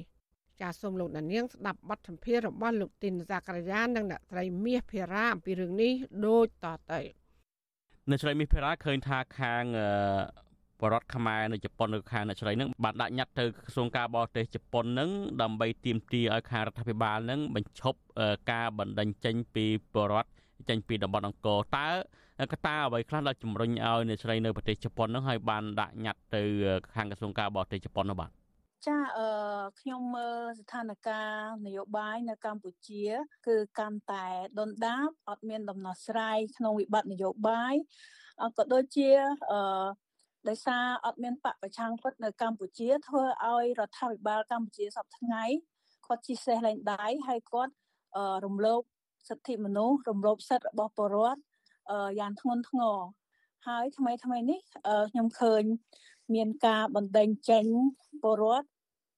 [SPEAKER 4] ចាសសូមលោកដានៀងស្ដាប់បទសម្ភាសន៍របស់លោកទីនសាករាយានិងអ្នកត្រីមាសភារាអំពីរឿងនេះដូចតទៅ
[SPEAKER 10] អ្នកត្រីមាសភារាឃើញថាខាងបរដ្ឋខ្មែរនៅជប៉ុននៅខាងអ្នកស្រីនឹងបានដាក់ញត្តិទៅក្រសួងការបរទេសជប៉ុននឹងដើម្បីទាមទារឲ្យខាងរដ្ឋាភិបាលនឹងបញ្ឈប់ការបណ្តេញចេញពីបរដ្ឋចេញពីតំបន់អង្គរតើ កត្តាអ្វីខ្លះដែលជំរុញឲ្យអ្នកស្រីនៅប្រទេសជប៉ុននឹងឲ្យបានដាក់ញត្តិទៅខាងក្រសួងការបរទេសជប៉ុននោះបាទ
[SPEAKER 17] ចាអឺខ្ញុំមើលស្ថានភាពនយោបាយនៅកម្ពុជា គឺកាន់តែដុនដាបអត់មានដំណោះស្រាយក្នុងវិបត្តិនយោបាយក៏ដូចជាអឺដោយសារអត់មានបពប្រឆាំងពិតនៅកម្ពុជាធ្វើឲ្យរដ្ឋាភិបាលកម្ពុជាសពថ្ងៃគាត់ជិះសេះលែងដៃហើយគាត់រំលោភសិទ្ធិមនុស្សរំលោភសិទ្ធិរបស់ពលរដ្ឋ យ៉ាងធ្ងន់ធ្ងរហើយថ្មីថ្មីនេះខ្ញុំឃើញមានការបណ្ដេញចេញពលរដ្ឋ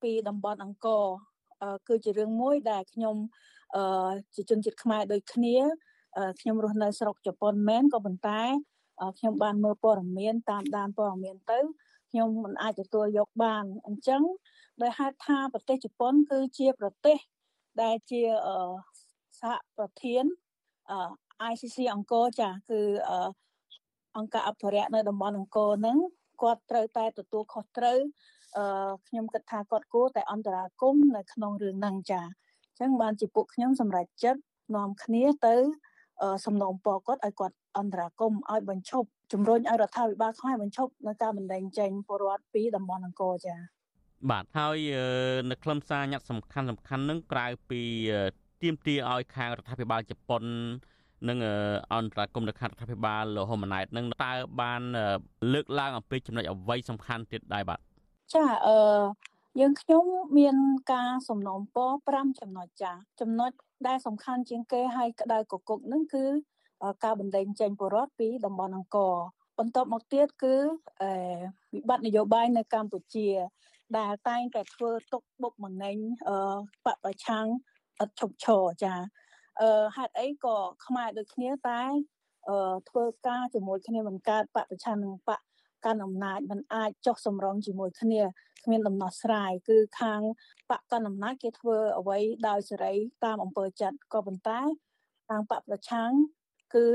[SPEAKER 17] ពីតំបន់អង្គរគឺជារឿងមួយដែលខ្ញុំជាជនជាតិខ្មែរដូចគ្នាខ្ញុំរស់នៅស្រុកជប៉ុនមែនក៏ប៉ុន្តែខ្ញុំបានមើលព័ត៌មានតាមដានព័ត៌មានទៅខ្ញុំមិនអាចទទួលយកបានអញ្ចឹងដោយហេតុថាប្រទេសជប៉ុនគឺជាប្រទេសដែលជាសហប្រធាន ICC អង្គរចាគឺអង្គការអភិរក្សនៅតំបន់អង្គរហ្នឹងគាត់ត្រូវតែទទួលខុសត្រូវអឺខ្ញុំគិតថាគាត់គួរតែអន្តរាគមនៅក្នុងរឿងហ្នឹងចាអញ្ចឹងបានជាពួកខ្ញុំសម្រេចចិត្តនាំគ្នាទៅសំណូមពរគាត់ឲ្យគាត់អន្តរាគមឲ្យបញ្ឈប់ជំរុញឲ្យរដ្ឋាភិបាលខ្មែរបញ្ឈប់នៅការបណ្ដេញចេញពលរដ្ឋពីតំបន់អង្គរចា
[SPEAKER 10] បាទហើយនៅខ្លឹមសារញត្តិសំខាន់សំខាន់នឹងក្រៅពីទៀមទាឲ្យខាងរដ្ឋាភិបាលជប៉ុន និងអន្តរាគមន៍រដ្ឋាភិបាលលហ៊ុម៉ាណែតនឹងតើបានលើកឡើងអំពីចំណុចអ្វីសំខាន់ទៀតដែរបាទ
[SPEAKER 17] ចាអឺយើងខ្ញុំមានការសំណូមពរ5ចំណុចចាចំណុចដែលសំខាន់ជាងគេឲ្យកដៅកគុកនឹងគឺការបណ្ដេញចេញពលរដ្ឋពីតំបន់អង្គរបន្ទាប់មកទៀតគឺវិបត្តិនយោបាយនៅកម្ពុជា ដែលតែងតែធ្វើទុកបុកម្នេញបពប្រឆាំងឥតឈប់ឈរចាអឺ ហេតុអីក៏ខ្មែរដូចគ្នាតែអឺធ្វើការជាមួយគ្នាបង្កើតបពប្រឆាំងនឹងបកកាន់អំណាចมันអាចចុះសម្រុងជាមួយគ្នាគ្មានដំណោះស្រាយគឺខាងបកកាន់អំណាចគេធ្វើអ្វីដោយសេរីតាមអំពើចិត្តក៏ប៉ុន្តែខាងបកប្រឆាំងគឺ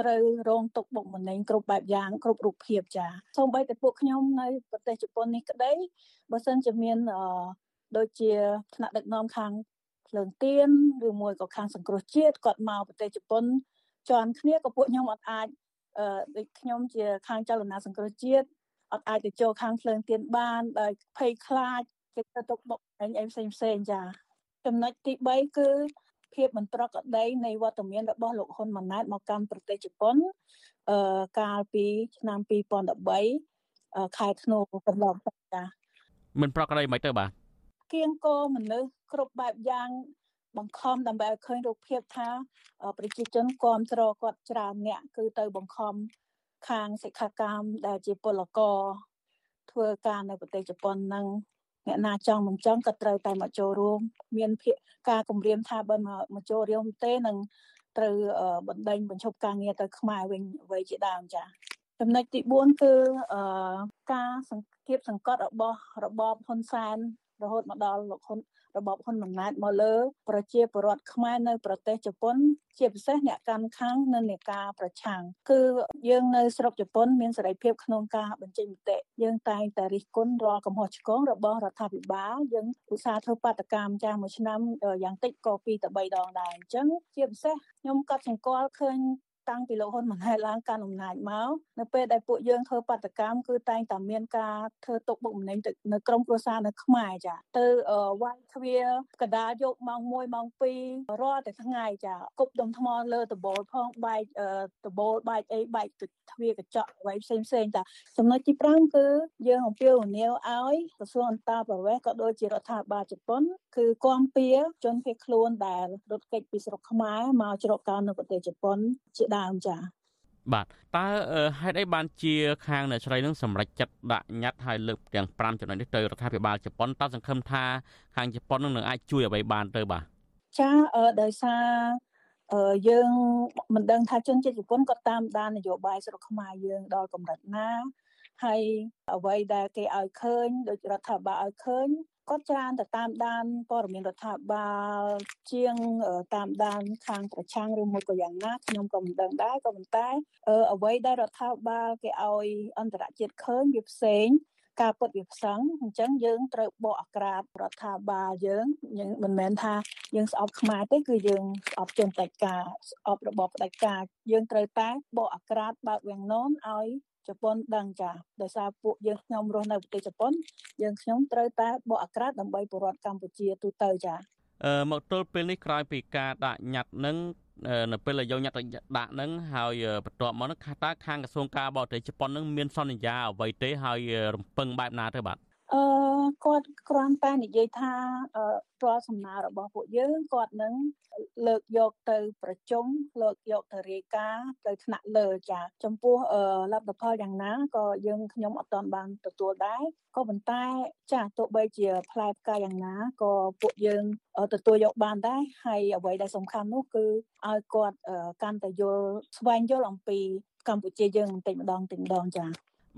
[SPEAKER 17] ត្រូវរងទុកបុកម្នេញគ្រប់បែបយ៉ាងគ្រប់រូបភាពចាសូម្បីតែពួកខ្ញុំនៅប្រទេសជប៉ុននេះក្តីបើសិនជាមានដូចជាថ្នាក់ដឹកនាំខាង ភ្លើងទៀនឬមួយក៏ខាងសង្គ្រោះជាតិគាត់មកប្រទេសជប៉ុនជន់គ្នាក៏ពួកខ្ញុំអត់អាចអឺដូចខ្ញុំជាខាងចលនាសង្គ្រោះជាតិអត់អាចទៅចូលខាងភ្លើងទៀនបានដោយភ័យខ្លាចគេទៅទុកបុកអីផ្សេងផ្សេងចាចំណុចទី3គឺភាពមិនប្រក្រតីនៃវត្តមានរបស់លោកហ៊ុនម៉ាណែតមកកាន់ប្រទេសជប៉ុនអឺកាលពីឆ្នាំ2013ខែធ្នូកន្លងទៅចា
[SPEAKER 10] មិនប្រក្រតីមិនទៅបាទ
[SPEAKER 17] គៀងគោមនុស្សគ្រប់បែបយ៉ាងបង្ខំដើម្បីឲ្យឃើញរូបភាពថាប្រជាជនគ្រប់គ្រងគាត់ច្រើនអ្នកគឺទៅបង្ខំខាងសិក្ខាកាមដែលជាពលករធ្វើការនៅប្រទេសជប៉ុននឹងអ្នកណាចង់មិនចង់ក៏ត្រូវតែមកចូលរួម មានភាកការគម្រាមថាបើមកចូលរួមទេនឹងត្រូវបណ្ដេញបញ្ឈប់ការងារទៅខ្មែរវិញអ្វីជាដើមចាចំណុចទី4គឺការសង្កេតសង្កត់របស់របបហ៊ុនសែន រហូតមកដល់លោកហ៊ុនរបបហ៊ុនម៉ាណែតមកលើប្រជាពលរដ្ឋខ្មែរនៅប្រទេសជប៉ុន ជាពិសេសអ្នកកាន់ខាងនៅនៃការប្រឆាំងគឺយើងនៅស្រុកជប៉ុនមានសេរីភាពក្នុងការបញ្ចេញមតិយើងតែងតែរិះគន់រាល់កំហុសឆ្គងរបស់រដ្ឋាភិបាលយើងឧស្សាហ៍ធ្វើបាតកម្មចាស់មួយឆ្នាំយ៉ាងតិចក៏2ទៅ3ដងដែរអញ្ចឹងជាពិសេសខ្ញុំក៏សង្កល់ឃើញ តាំងពីលោកហ៊ុនម៉ាណែតឡើងកាន់អំណាចមកនៅពេលដែលពួកយើងធ្វើបាតកម្មគឺតែងតែមានការធ្វើទុកបុកម្នេញទៅនៅក្រមគ្រួសារនៅខ្មែរចាទៅវាយទ្វារកដាលយកម៉ោង1ម៉ោង2រាល់តែថ្ងៃចាគប់ដុំថ្មលើដបូលផងបែកដបូលបែកអីបែកទ្វារកញ្ចក់អ្វីផ្សេងផ្សេងតាចំណុចទី5គឺយើងអំពាវនាវឲ្យក្រសួងអន្តរប្រវេសន៍ក៏ដូចជារដ្ឋាភិបាលជប៉ុនគឺគាំពៀជនភៀសខ្លួនដែលរត់គេចពីស្រុកខ្មែរមកជ្រកកោននៅប្រទេសជប៉ុនជាដើមចា៎
[SPEAKER 10] បាទតើហេតុអីបានជាខាងអ្នកស្រីនឹងសម្រេចចិត្តដាក់ញត្តិឲ្យលើកទាំង5ចំណុចនេះទៅរដ្ឋាភិបាលជប៉ុនតើសង្ឃឹមថាខាងជប៉ុននឹងអាចជួយអ្វីបានទៅបាទ
[SPEAKER 17] ចាដោយសារយើងមិនដឹងថាជនជាតិជប៉ុនក៏តាមដាននយោបាយស្រុកខ្មែរយើងដល់កម្រិតណាហើយអ្វីដែលគេឲ្យឃើញដូចរដ្ឋាភិបាលឲ្យឃើញគាត់ច្រើនតែតាមដានព័ត៌មានរដ្ឋាភិបាលជាងតាមដានខាងប្រឆាំងឬមួយក៏យ៉ាងណាខ្ញុំក៏មិនដឹងដែរក៏ប៉ុន្តែអ្វីដែលរដ្ឋាភិបាលគេឲ្យអន្តរជាតិឃើញវាផ្សេងការពុតវាផ្សឹងអញ្ចឹងយើងត្រូវបកអាក្រាតរដ្ឋាភិបាលយើងយើងមិនមែនថាយើងស្អប់ខ្មែរទេគឺយើងស្អប់ជនតេការស្អប់របបផ្ដាច់ការយើងត្រូវតែបកអាក្រាតបើកវាំងននឲ្យ ជប៉ុនដឹងចាដោយសារពួកយើងខ្ញុំរស់នៅប្រទេសជប៉ុនយើងខ្ញុំត្រូវតែបកអាក្រាតដើម្បីពលរដ្ឋកម្ពុជាទូទៅចា
[SPEAKER 10] អឺមកទល់ពេលនេះក្រោយពីការដាក់ញត្តិនឹងនៅពេលដែលយកញត្តិដាក់នឹងហើយបន្ទាប់មកនឹងតើខាងក្រសួងការបរទេសជប៉ុននឹងមានសន្យាអ្វីទេហើយរំពឹងបែបណាទៅបាទ
[SPEAKER 17] អឺគាត់គ្រាន់តែនិយាយថារាល់សំណើរបស់ពួកយើងគាត់នឹងលើកយកទៅប្រជុំលើកយកទៅរាយការណ៍ទៅថ្នាក់លើចាចំពោះលទ្ធផលយ៉ាងណាក៏យើងខ្ញុំអត់ទាន់បានទទួលដែរក៏ប៉ុន្តែចាទោះបីជាផ្លែផ្កាយ៉ាងណាក៏ពួកយើងទទួលយកបានដែរហើយអ្វីដែលសំខាន់នោះគឺឲ្យគាត់កាន់តែយល់ស្វែងយល់អំពីកម្ពុជាយើងបន្តិចម្ដងបន្តិចម្ដងចា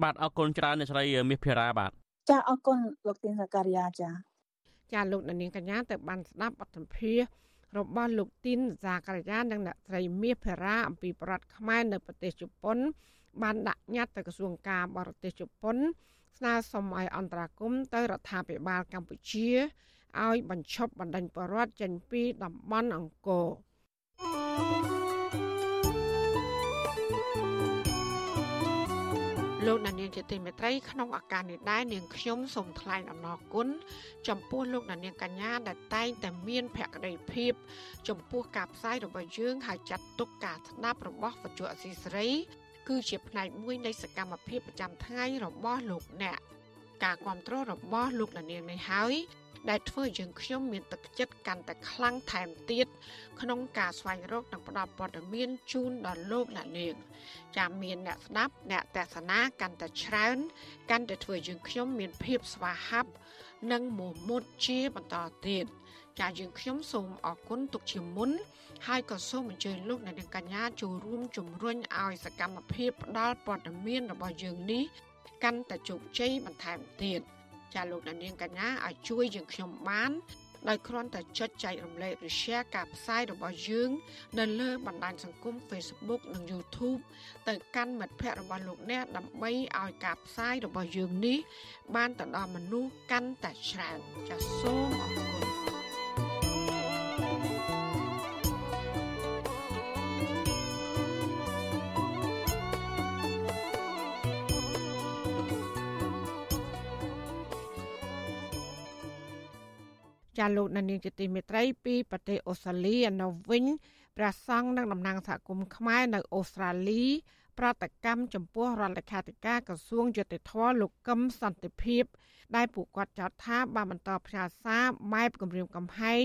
[SPEAKER 10] បាទអរគុណច្រើនអ្នកស្រីមាសភិរាបាទ
[SPEAKER 17] ចាអរគុណលោកទីនសការីយ៉ាចា
[SPEAKER 4] ចាលោកនាងកញ្ញាទៅបានស្ដាប់បទសម្ភាសរបស់លោកទីនសាការីយ៉ានិងអ្នកស្រីមាសភិរាអំពីប្រដ្ឋខ្មែរនៅប្រទេសជប៉ុន បានដាក់ញត្តិទៅក្រសួងការបរទេសជប៉ុន ស្នើសុំឲ្យអន្តរាគមទៅរដ្ឋាភិបាលកម្ពុជាឲ្យបញ្ឈប់បណ្ដឹងបរដ្ឋចេញពីតំបន់អង្គរ លោកដានៀងជាទីមេត្រីក្នុងឱកាសនេះដែរនាងខ្ញុំសូមថ្លែងអំណរគុណចំពោះលោកដានៀងកញ្ញាដែលតែងតែមានភក្ដីភាព ចំពោះការផ្សាយរបស់យើងហើយចាត់ទុកការស្ដាប់របស់វិទ្យុអសីសេរីគឺជាផ្នែកមួយនៃសកម្មភាពប្រចាំថ្ងៃរបស់លោកអ្នកការគ្រប់គ្រងរបស់លោកដានៀងនេះហើយ ដែលធ្វើយើងខ្ញុំមានទឹកចិត្តកាន់តែខ្លាំងថែមទៀតក្នុងការស្វែងរកនិងផ្តល់ព័ត៌មានជូនដល់លោកអ្នកនាងចាំមានអ្នកស្ដាប់អ្នកទស្សនាកាន់តែច្រើនកាន់តែធ្វើយើងខ្ញុំមានភាពស្វាហាប់និងមោះមុតជាបន្តទៀតចាយើងខ្ញុំសូមអរគុណទុកជាមុន ហើយក៏សូមអញ្ជើញលោកអ្នកនាងកញ្ញាចូលរួមជំរុញឲ្យសកម្មភាពផ្តល់ព័ត៌មានរបស់យើងនេះ កាន់តែជោគជ័យបន្ថែមទៀត ចាលោកអ្នកនាងកញ្ញាឲ្យជួយយើងខ្ញុំបានដោយគ្រាន់តែចុចចែករំលែកឬ share ការផ្សាយរបស់យើងនៅលើបណ្ដាញសង្គម Facebook និង YouTube ទៅកាន់មិត្តភ័ក្តិរបស់លោកអ្នកដើម្បីឲ្យការផ្សាយរបស់យើងនេះ បានទៅដល់មនុស្សកាន់តែច្រើនចាសសូមអរគុណ ចាលោកនានីជាទីមេត្រីពីប្រទេសអូស្ត្រាលីនៅវិញព្រះសង្ឃនិងតំណាងសហគមន៍ខ្មែរនៅអូស្ត្រាលី ប្រតិកម្មចំពោះរដ្ឋលេខាធិការក្រសួងយុតិធម៌លោកកឹមសន្តិភាព ដែលពួកគាត់ចោទថាបានបន្តផ្ញើសារបែបគម្រាមកំហែង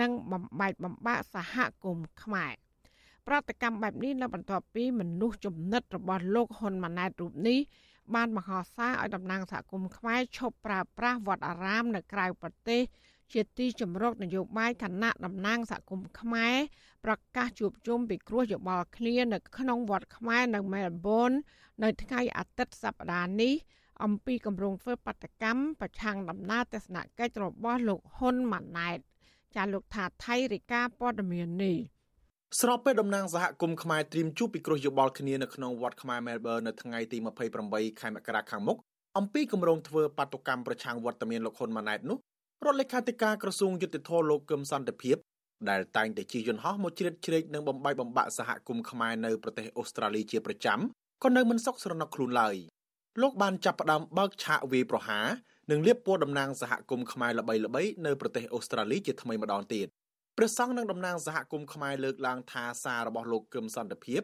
[SPEAKER 4] និងបំបែកបំបាក់សហគមន៍ខ្មែរប្រតិកម្មបែបនេះនៅបន្ទាប់ពីមនុស្សចំណិតរបស់លោកហ៊ុនម៉ាណែតរូបនេះបានមហោសារឲ្យតំណាងសហគមន៍ខ្មែរឈប់ប្រើប្រាស់វត្តអារាមនៅក្រៅប្រទេស ជាទីជំរកនយោបាយគណៈតំណាងសហគមន៍ខ្មែរប្រកាសជួបជុំពិគ្រោះយោបល់គ្នានៅក្នុងវត្តខ្មែរនៅមែលប៊ននៅថ្ងៃអាទិត្យសប្តាហ៍នេះអំពីគម្រោងធ្វើបដកម្មប្រឆាំងដំណើរទស្សនកិច្ចរបស់លោកហ៊ុនម៉ាណែតចាលោកថាថៃរិកាព័ត៌មាននេះ
[SPEAKER 18] ស្របពេលតំណាងសហគមន៍ខ្មែរត្រៀមជួបពិគ្រោះយោបល់គ្នានៅក្នុងវត្តខ្មែរមែលប៊ននៅថ្ងៃទី28ខែមករាខាងមុខអំពីគម្រោងធ្វើបាតុកម្មប្រឆាំងវត្តមានលោកហ៊ុនម៉ាណែតនោះ រដ្ឋលេខាធិការក្រសួងយុតិធធលោកកឹមសន្តិភាពដែលតែងតែជិះយន្តហោះមកជ្រៀតជ្រែកនិងបំបីបំបាក់សហគមន៍ខ្មែរនៅប្រទេសអូស្ត្រាលីជាប្រចាំក៏នៅមិនសុខស្រណុកខ្លួនឡើយលោកបានចាប់ផ្ដើមបើកឆាកវាយប្រហារនិងលៀបពណ៌តំណាងសហគមន៍ខ្មែរល្បីៗនៅប្រទេសអូស្ត្រាលីជាថ្មីម្ដងទៀតព្រះសង្ឃនិងតំណាងសហគមន៍ខ្មែរលើកឡើងថាសាររបស់លោកគឹមសន្តិភាព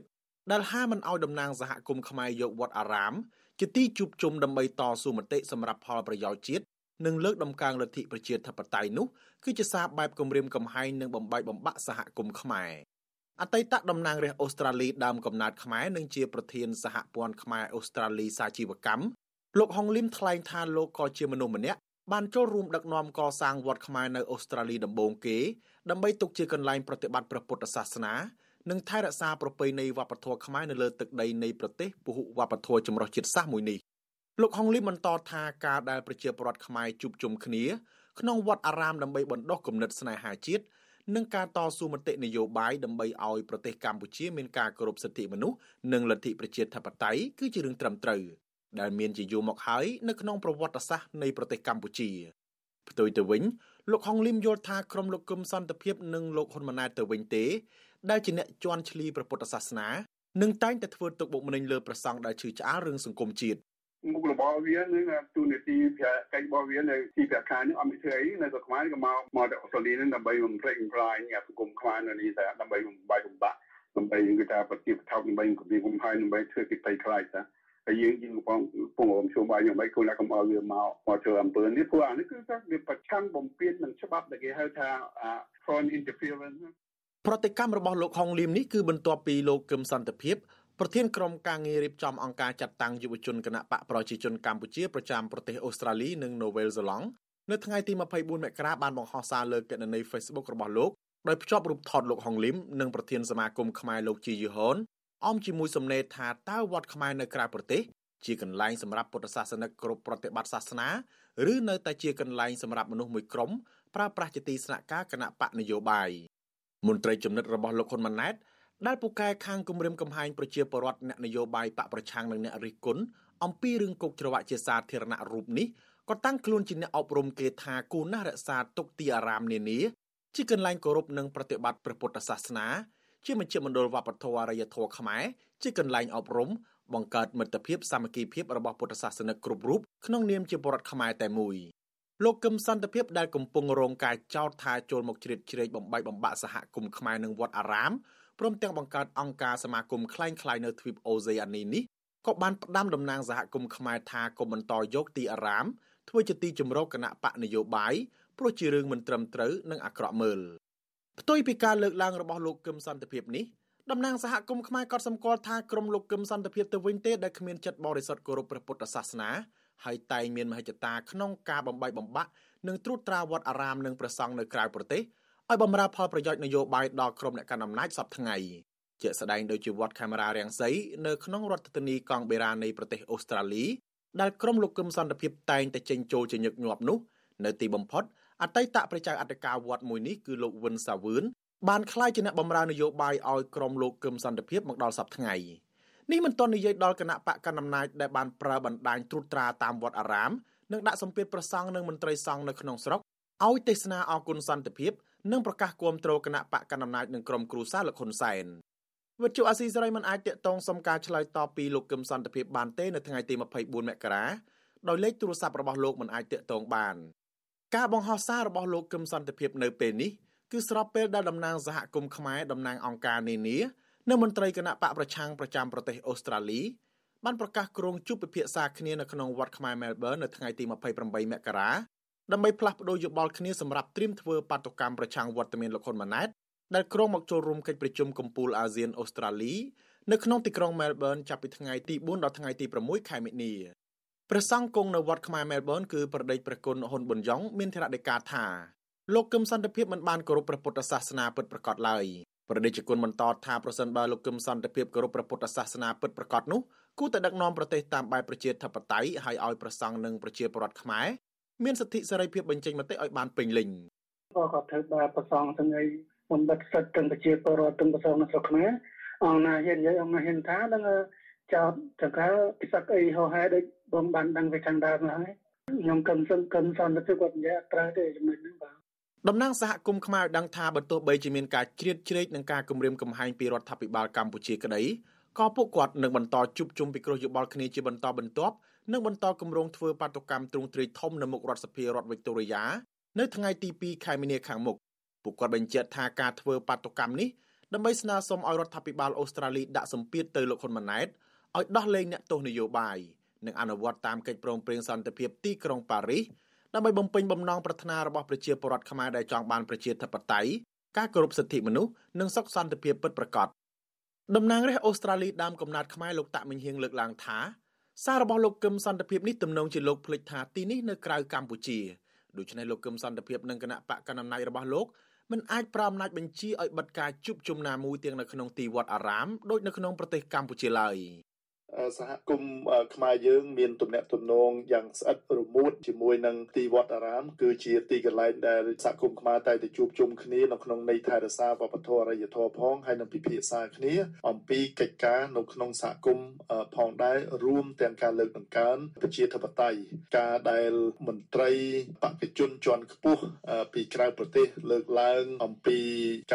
[SPEAKER 18] ដែលហាមិនអោយតំណាងសហគមន៍ខ្មែរយកវត្តអារាម ជាទីជួបជុំដើម្បីតស៊ូមតិសម្រាប់ផលប្រយោជន៍ជាតិ និងលើកដំកើងលទ្ធិប្រជាធិបតេយ្យនោះគឺជាសារបែបគម្រាមកំហែងនិងបំបែកបំបាក់សហគមន៍ខ្មែរអតីតតំណាងរាស្ត្រអូស្ត្រាលីដើមកំណើតខ្មែរនិងជាប្រធានសហព័ន្ធខ្មែរអូស្ត្រាលីសាជីវកម្មលោកហុងលឹមថ្លែងថាលោកក៏ជាមនុស្សម្នាក់បានចូលរួមដឹកនាំកសាងវត្តខ្មែរនៅអូស្ត្រាលីដំបូងគេដើម្បីទុកជាកន្លែងប្រតិបត្តិព្រះពុទ្ធសាសនានិងថែរក្សាប្រពៃណីវប្បធម៌ខ្មែរនៅលើទឹកដីនៃប្រទេសពហុវប្បធម៌ចម្រុះជាតិសាសន៍មួយនេះ លោកហុងលីបន្តថាការដែលប្រជាពលរដ្ឋខ្មែរជួបជុំគ្នាក្នុងវត្តអារាមដើម្បីបណ្ដុះគំនិតស្នេហាជាតិនិងការតស៊ូមតិនយោបាយដើម្បីឲ្យប្រទេសកម្ពុជាមានការគោរពសិទ្ធិមនុស្សនិងលទ្ធិប្រជាធិបតេយ្យគឺជារឿងត្រឹមត្រូវដែលមានជាយូរមកហើយនៅក្នុងប្រវត្តិសាស្ត្រនៃប្រទេសកម្ពុជាផ្ទុយទៅវិញលោកហុងលឹមយល់ថាក្រុមលោកគឹមសន្តិភាពនិងលោកហ៊ុនម៉ាណែតទៅវិញទេ ដែលជាអ្នកជន់ឈ្លីព្រះពុទ្ធសាសនានឹងតែងតែធ្វើទុកបុកម្នេញលើប្រសង់ដែលឈឺឆ្អាលរឿងសង្គមជាតិ
[SPEAKER 19] មុខរបស់វានឹងទូនីតិប្រាកិច្ចរបស់វានៅទីប្រាខានេះអត់មានធ្វើអីនៅស្រុកខ្មែរក៏មកមកទៅអូស្ត្រាលីនឹងដើម្បីបំពេញបំផ្លាញសង្គមខ្មែរនៅនេះតែដើម្បីបំបាយបំបាក់ដើម្បីគេថាប្រតិបត្តិដើម្បីគម្រាមកំហែងដើម្បីធ្វើគេភ័យខ្លាចតាហើយយើងយើងកំពុងពងរំជួមបាយយ៉ាងម៉េចគួរតែកុំឲ្យវាមកមកធ្វើអំពើនេះព្រោះអានេះគឺថាវាប្រឆាំងបំពេញនឹងច្បាប់ដែលគេហៅថា foreign interference
[SPEAKER 18] ប្រតិកម្មរបស់លោកហុងលីមនេះគឺបន្ទាប់ពីលោកកឹមសន្តិភាព ប្រធានក្រុមការងាររៀបចំអង្គការចាត់តាំងយុវជនគណៈបកប្រជាជនកម្ពុជាប្រចាំប្រទេសអូស្ត្រាលីនិងនូវែលសេឡង់នៅថ្ងៃទី24មករាបានបង្ហោះសារលើគណនី Facebook របស់លោកដោយភ្ជាប់រូបថតលោកហុងលីមនិងប្រធានសមាគមខ្មែរលោកជីយឺហុនអមជាមួយសំណេរថាតើវត្តខ្មែរនៅក្រៅប្រទេសជាកន្លែងសម្រាប់ពុទ្ធសាសនិកគ្រប់ប្រតិបត្តិសាសនាឬនៅតែជាកន្លែងសម្រាប់មនុស្សមួយក្រុមប្រើប្រាស់ជាទីស្នាក់ការគណៈបកនយោបាយមន្ត្រីចំណិតរបស់លោកហ៊ុនម៉ាណែត ដែលពូកែខាងគម្រាមកំហែងប្រជាពលរដ្ឋអ្នកនយោបាយបកប្រឆាំងនិងអ្នករិះគន់អំពីរឿងគុកច្រវាក់ជាសាធារណៈរូបនេះក៏តាំងខ្លួនជាអ្នកអប់រំគេថាគូណាស់រក្សាទុកទីអារាមនានាជាកន្លែងគោរពនិងប្រតិបត្តិព្រះពុទ្ធសាសនា ជាមជ្ឈមណ្ឌលវប្បធម៌អរិយធម៌ខ្មែរជាកន្លែងអប់រំបង្កើតមិត្តភាពសាមគ្គីភាពរបស់ពុទ្ធសាសនិកគ្រប់រូបក្នុងនាមជាបរិវត្តខ្មែរតែមួយលោកកឹមសន្តិភាពដែលកំពុងរងការចោទថាចូលមកជ្រៀតជ្រែកបំបីបំបាក់សហគមន៍ខ្មែរនិងវត្តអារាម ព្រមទាំងបង្កើតអង្គការសមាគមคล้ายៗនៅទ្វីបអូសេអានីនេះក៏បានផ្ដាំតំណាងសហគមន៍ខ្មែរថាកុំបន្តយកទីអារាមធ្វើជាទីជំរកគណៈបកនយោបាយព្រោះជារឿងមិនត្រឹមត្រូវនិងអាក្រក់មើលផ្ទុយពីការលើកឡើងរបស់លោកកឹមសន្តិភាពនេះតំណាងសហគមន៍ខ្មែរក៏សម្គាល់ថាក្រុមលោកកឹមសន្តិភាពទៅវិញទេដែលគ្មានចិត្តបរិសុទ្ធគោរពព្រះពុទ្ធសាសនាហើយតែងមានមហិច្ឆតាក្នុងការបំបីបំបាក់និងត្រួតត្រាវត្តអារាមនិងព្រះសង្ឃនៅក្រៅប្រទេស ឲ្យបម្រើផលប្រយោជន៍នយោបាយដល់ក្រុមអ្នកកាន់អំណាចសពថ្ងៃជាស្ដែងដោយជាវត្តកាមេរ៉ារាំងសីនៅក្នុងរដ្ឋធានីកង់បេរ៉ានៃប្រទេសអូស្ត្រាលីដែលក្រុមលោកគឹមសន្តិភាពតែងតែចេញចូលជាញឹកញាប់នោះនៅទីបំផុតអតីតប្រជាអធិការវត្តមួយនេះគឺលោកវិនសាវឿនបានក្លាយជាអ្នកបម្រើនយោបាយឲ្យក្រុមលោកគឹមសន្តិភាពមកដល់សប្តាហ៍ថ្ងៃនេះមិនទាន់និយាយដល់គណៈបកកណ្ដាលអំណាចដែលបានប្រើបណ្ដាញត្រួតត្រាតាមវត្តអារាមនិងដាក់សម្ពាធប្រសង់និងមន្ត្រីសង្ឃនៅក្នុងស្រុកឲ្យទេសនាអគុណសន្តិភាព និងប្រកាសគាំទ្រគណៈបកកណ្ដាលអំណាចនិងក្រុមគ្រូសាលោកហ៊ុនសែនវិទ្យុអាស៊ីសេរីមិនអាចតាក់ទងសុំការឆ្លើយតបពីលោកកឹមសន្តិភាពបានទេនៅថ្ងៃទី24មករាដោយលេខទូរស័ព្ទរបស់លោកមិនអាចតាក់ទងបានការបង្ហោះសាររបស់លោកកឹមសន្តិភាពនៅពេលនេះគឺស្របពេលដែលតំណាងសហគមន៍ខ្មែរតំណាងអង្គការនានានិងមន្ត្រីគណៈបកប្រឆាំងប្រចាំប្រទេសអូស្ត្រាលីបានប្រកាសក្រុងជួបពិភាក្សាគ្នានៅក្នុងវត្តខ្មែរមែលប៊ននៅថ្ងៃទី28មករា ដើម្បីផ្លាស់ប្តូរយោបល់គ្នាសម្រាប់ត្រៀមធ្វើបាតុកម្មប្រឆាំងវត្តមានលោកហ៊ុនម៉ាណែតដែលក្រុងមកចូលរួមកិច្ចប្រជុំកំពូលអាស៊ានអូស្ត្រាលីនៅក្នុងទីក្រុងមែលប៊នចាប់ពីថ្ងៃទី4ដល់ថ្ងៃទី6ខែមិនិនាព្រះសង្ឃគង់នៅវត្តខ្មែរមែលប៊នគឺប្រដេចព្រះគុណហ៊ុនប៊ុនយ៉ងមានធរណីកាថាលោកកឹមសន្តិភាពមិនបានគោរពព្រះពុទ្ធសាសនាពិតប្រាកដឡើយប្រដេជគុណបន្តថាប្រសិនបើលោកកឹមសន្តិភាពគោរពព្រះពុទ្ធសាសនាពិតប្រាកដនោះគួរតែដឹកនាំប្រទេសតាមបែបប្រជាធិបតេយ្យហើយឲ្យប្រសង់និងប្រជាពលរដ្ឋខ្មែរ មានសិទ្ធិសេរីភាពបញ្ចេញមតិឲ្យបានពេញលេញ
[SPEAKER 19] ក៏គាត់ធ្វើបាប្រសងទាំងអីបំបត្តិសិទ្ធិទាំងប្រជាពលរដ្ឋទាំងប្រសងនៅស្រុកខ្មែរអង្គណាហ៊ាននិយាយអង្គណាហ៊ានថានឹងចោតចង្ការពិស័កអីហោហែដូចបងបានដឹងពីខាងដើមហើយខ្ញុំកឹមសឹងកឹមសន្តិភាពគាត់និយាយអត់ត្រូវទេចំណុចហ្នឹងបាទ
[SPEAKER 18] តំណាងសហគមន៍ខ្មែរដឹងថាបន្ទោះបីជាមានការជ្រៀតជ្រែកនឹងការគម្រាមកំហែងពីរដ្ឋាភិបាលកម្ពុជាក្តី ក៏ពួកគាត់នឹងបន្តជួបជុំពិគ្រោះយោបល់គ្នាជាបន្តបន្ទាប់និងបន្តគម្រោងធ្វើបាតុកម្មទ្រង់ទ្រាយធំនៅមុខរដ្ឋសភារដ្ឋវីកតូរីយ៉ានៅថ្ងៃទី2ខែមីនាខាងមុខពួកគាត់បញ្ជាក់ថាការធ្វើបាតុកម្មនេះដើម្បីស្នើសុំឲ្យរដ្ឋាភិបាលអូស្ត្រាលីដាក់សម្ពាធទៅលោកហ៊ុនម៉ាណែតឲ្យដោះលែងអ្នកទោសនយោបាយនិងអនុវត្តតាមកិច្ចព្រមព្រៀងសន្តិភាពទីក្រុងប៉ារីសដើម្បីបំពេញបំណងប្រាថ្នារបស់ប្រជាពលរដ្ឋខ្មែរដែលចង់បានប្រជាធិបតេយ្យការគោរពសិទ្ធិមនុស្សនិងសុខសន្តិភាពពិតប្រាកដ តំណាងរាស្ត្រអូស្ត្រាលីដើមកំណត់ខ្មែរលោកតាក់មិញហៀងលើកឡើងថាសាររបស់លោកកឹមសន្តិភាពនេះទំនងជាលោកភ្លេចថាទីនេះនៅក្រៅកម្ពុជាដូច្នេះលោកកឹមសន្តិភាពនិងគណៈបកកណ្ដាលអំណាចរបស់លោកមិនអាចប្រើអំណាចបញ្ជាឲ្យបិទការជួបជុំណាមួយទាំងនៅក្នុងទីវត្តអារាមដូចនៅក្នុងប្រទេសកម្ពុជាឡើយ។
[SPEAKER 20] សហគមន៍ខ្មែរយើងមានទំនាក់ទំនងយ៉ាងស្អិតរមួតជាមួយនឹងទីវត្តអារាម គឺជាទីកន្លែងដែលសហគមន៍ខ្មែរតែទៅជួបជុំគ្នានៅក្នុងន័យថែរក្សាវប្បធម៌អរិយធម៌ផងហើយនឹងពិភាក្សាគ្នា អំពីកិច្ចការនៅក្នុងសហគមន៍ផងដែររួមទាំងការលើកតម្កើងប្រជាធិបតេយ្យការដែលមន្ត្រីបព្វជជនជាន់ខ្ពស់ពីក្រៅប្រទេសលើកឡើង អំពី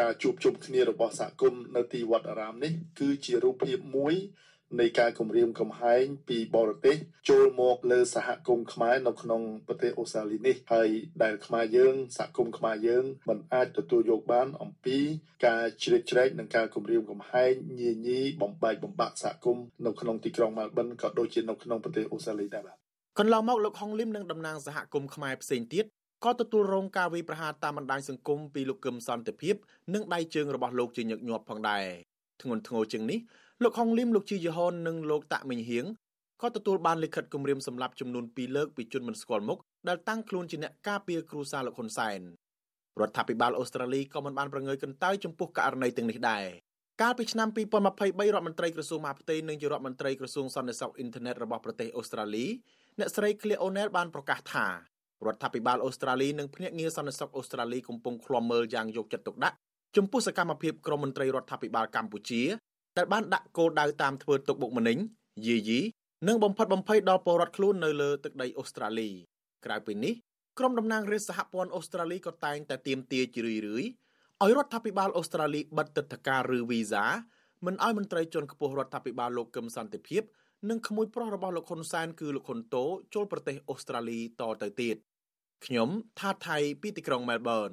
[SPEAKER 20] ការជួបជុំគ្នារបស់សហគមន៍នៅទីវត្តអារាមនេះ គឺជារូបភាពមួយ នៃការគម្រាមកំហែងពីបរទេសចូលមកលើសហគមន៍ខ្មែរនៅក្នុងប្រទេសអូស្ត្រាលីនេះហើយដែលខ្មែរយើងសហគមន៍ខ្មែរយើងមិនអាចទទួលយកបានអំពីការជ្រៀតជ្រែកនិងការគម្រាមកំហែងញីញីបំបែកបំបាក់សហគមន៍នៅក្នុងទីក្រុងម៉ាល់ប៊នក៏ដូចជានៅក្នុងប្រទេសអូស្ត្រាលីដែរបាទ
[SPEAKER 18] កន្លងមកលោកហុងលឹមនិងតំណាងសហគមន៍ខ្មែរផ្សេងទៀតក៏ទទួលរងការវាយប្រហារតាមបណ្ដាញសង្គមពីលោកកឹមសន្តិភាព និងដៃជើងរបស់លោកជាញឹកញាប់ផងដែរធ្ងន់ធ្ងរជាងនេះ លោកហុងលីមលោកជីយហននិងលោកតាក់មិញហៀងក៏ទទួលបានលិខិតគម្រាមសម្លាប់ចំនួន2លើកពីជនមិនស្គាល់មុខដែលតាំងខ្លួនជាអ្នកការពារគ្រួសារលោកហ៊ុនសែនរដ្ឋាភិបាលអូស្ត្រាលីក៏មិនបានប្រងើយកន្តើយចំពោះករណីទាំងនេះដែរកាលពីឆ្នាំ2023រដ្ឋមន្ត្រីក្រសួងមហាផ្ទៃនិងជារដ្ឋមន្ត្រីក្រសួងសន្តិសុខអ៊ីនធឺណិតរបស់ប្រទេសអូស្ត្រាលីអ្នកស្រី Claire O'Neil បានប្រកាសថារដ្ឋាភិបាលអូស្ត្រាលីនិងភ្នាក់ងារសន្តិសុខអូស្ត្រាលីកំពុងឃ្លាំមើលយ៉ាងយកចិត្តទុកដាក់ចំពោះសកម្មភាពក្រមមន្ត្រីរដ្ឋាភិបាលកម្ពុជា ដែលបានដាក់គោលដៅតាមធ្វើទុកបុកម្នេញយាយីនិងបំផិតបំភ័យដល់ពលរដ្ឋខ្លួននៅលើទឹកដីអូស្ត្រាលីក្រៅពីនេះក្រុមតំណាងរាស្ត្រសហព័ន្ធអូស្ត្រាលីក៏តែងតែទាមទារជារឿយៗឲ្យរដ្ឋាភិបាលអូស្ត្រាលីបិទទឹកធការឬវីសាមិនឲ្យមន្ត្រីជាន់ខ្ពស់រដ្ឋាភិបាលលោកកឹមសន្តិភាពនិងក្មួយប្រុសរបស់លោកហ៊ុនសែនគឺលោកហ៊ុនតូចូលប្រទេសអូស្ត្រាលីតទៅទៀតខ្ញុំថាថៃពីទីក្រុងមែលប៊ន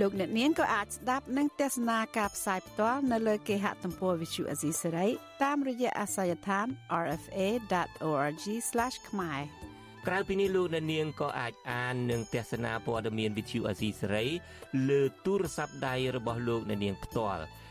[SPEAKER 3] លោកអ្នកនាងក៏អាចស្ដាប់និងទស្សនាការផ្សាយផ្ទាល់នៅលើគេហទំព័រ Visual Asia សេរីតាមរយៈអាសយដ្ឋាន rfa.org/ ខ្មែរ
[SPEAKER 21] ក្រៅពីនេះលោកអ្នកនាងក៏អាចអាននិងទស្សនាព័ត៌មាន Visual Asia សេរីលើទូរស័ព្ទដៃរបស់លោកអ្នកនាងផ្ទាល់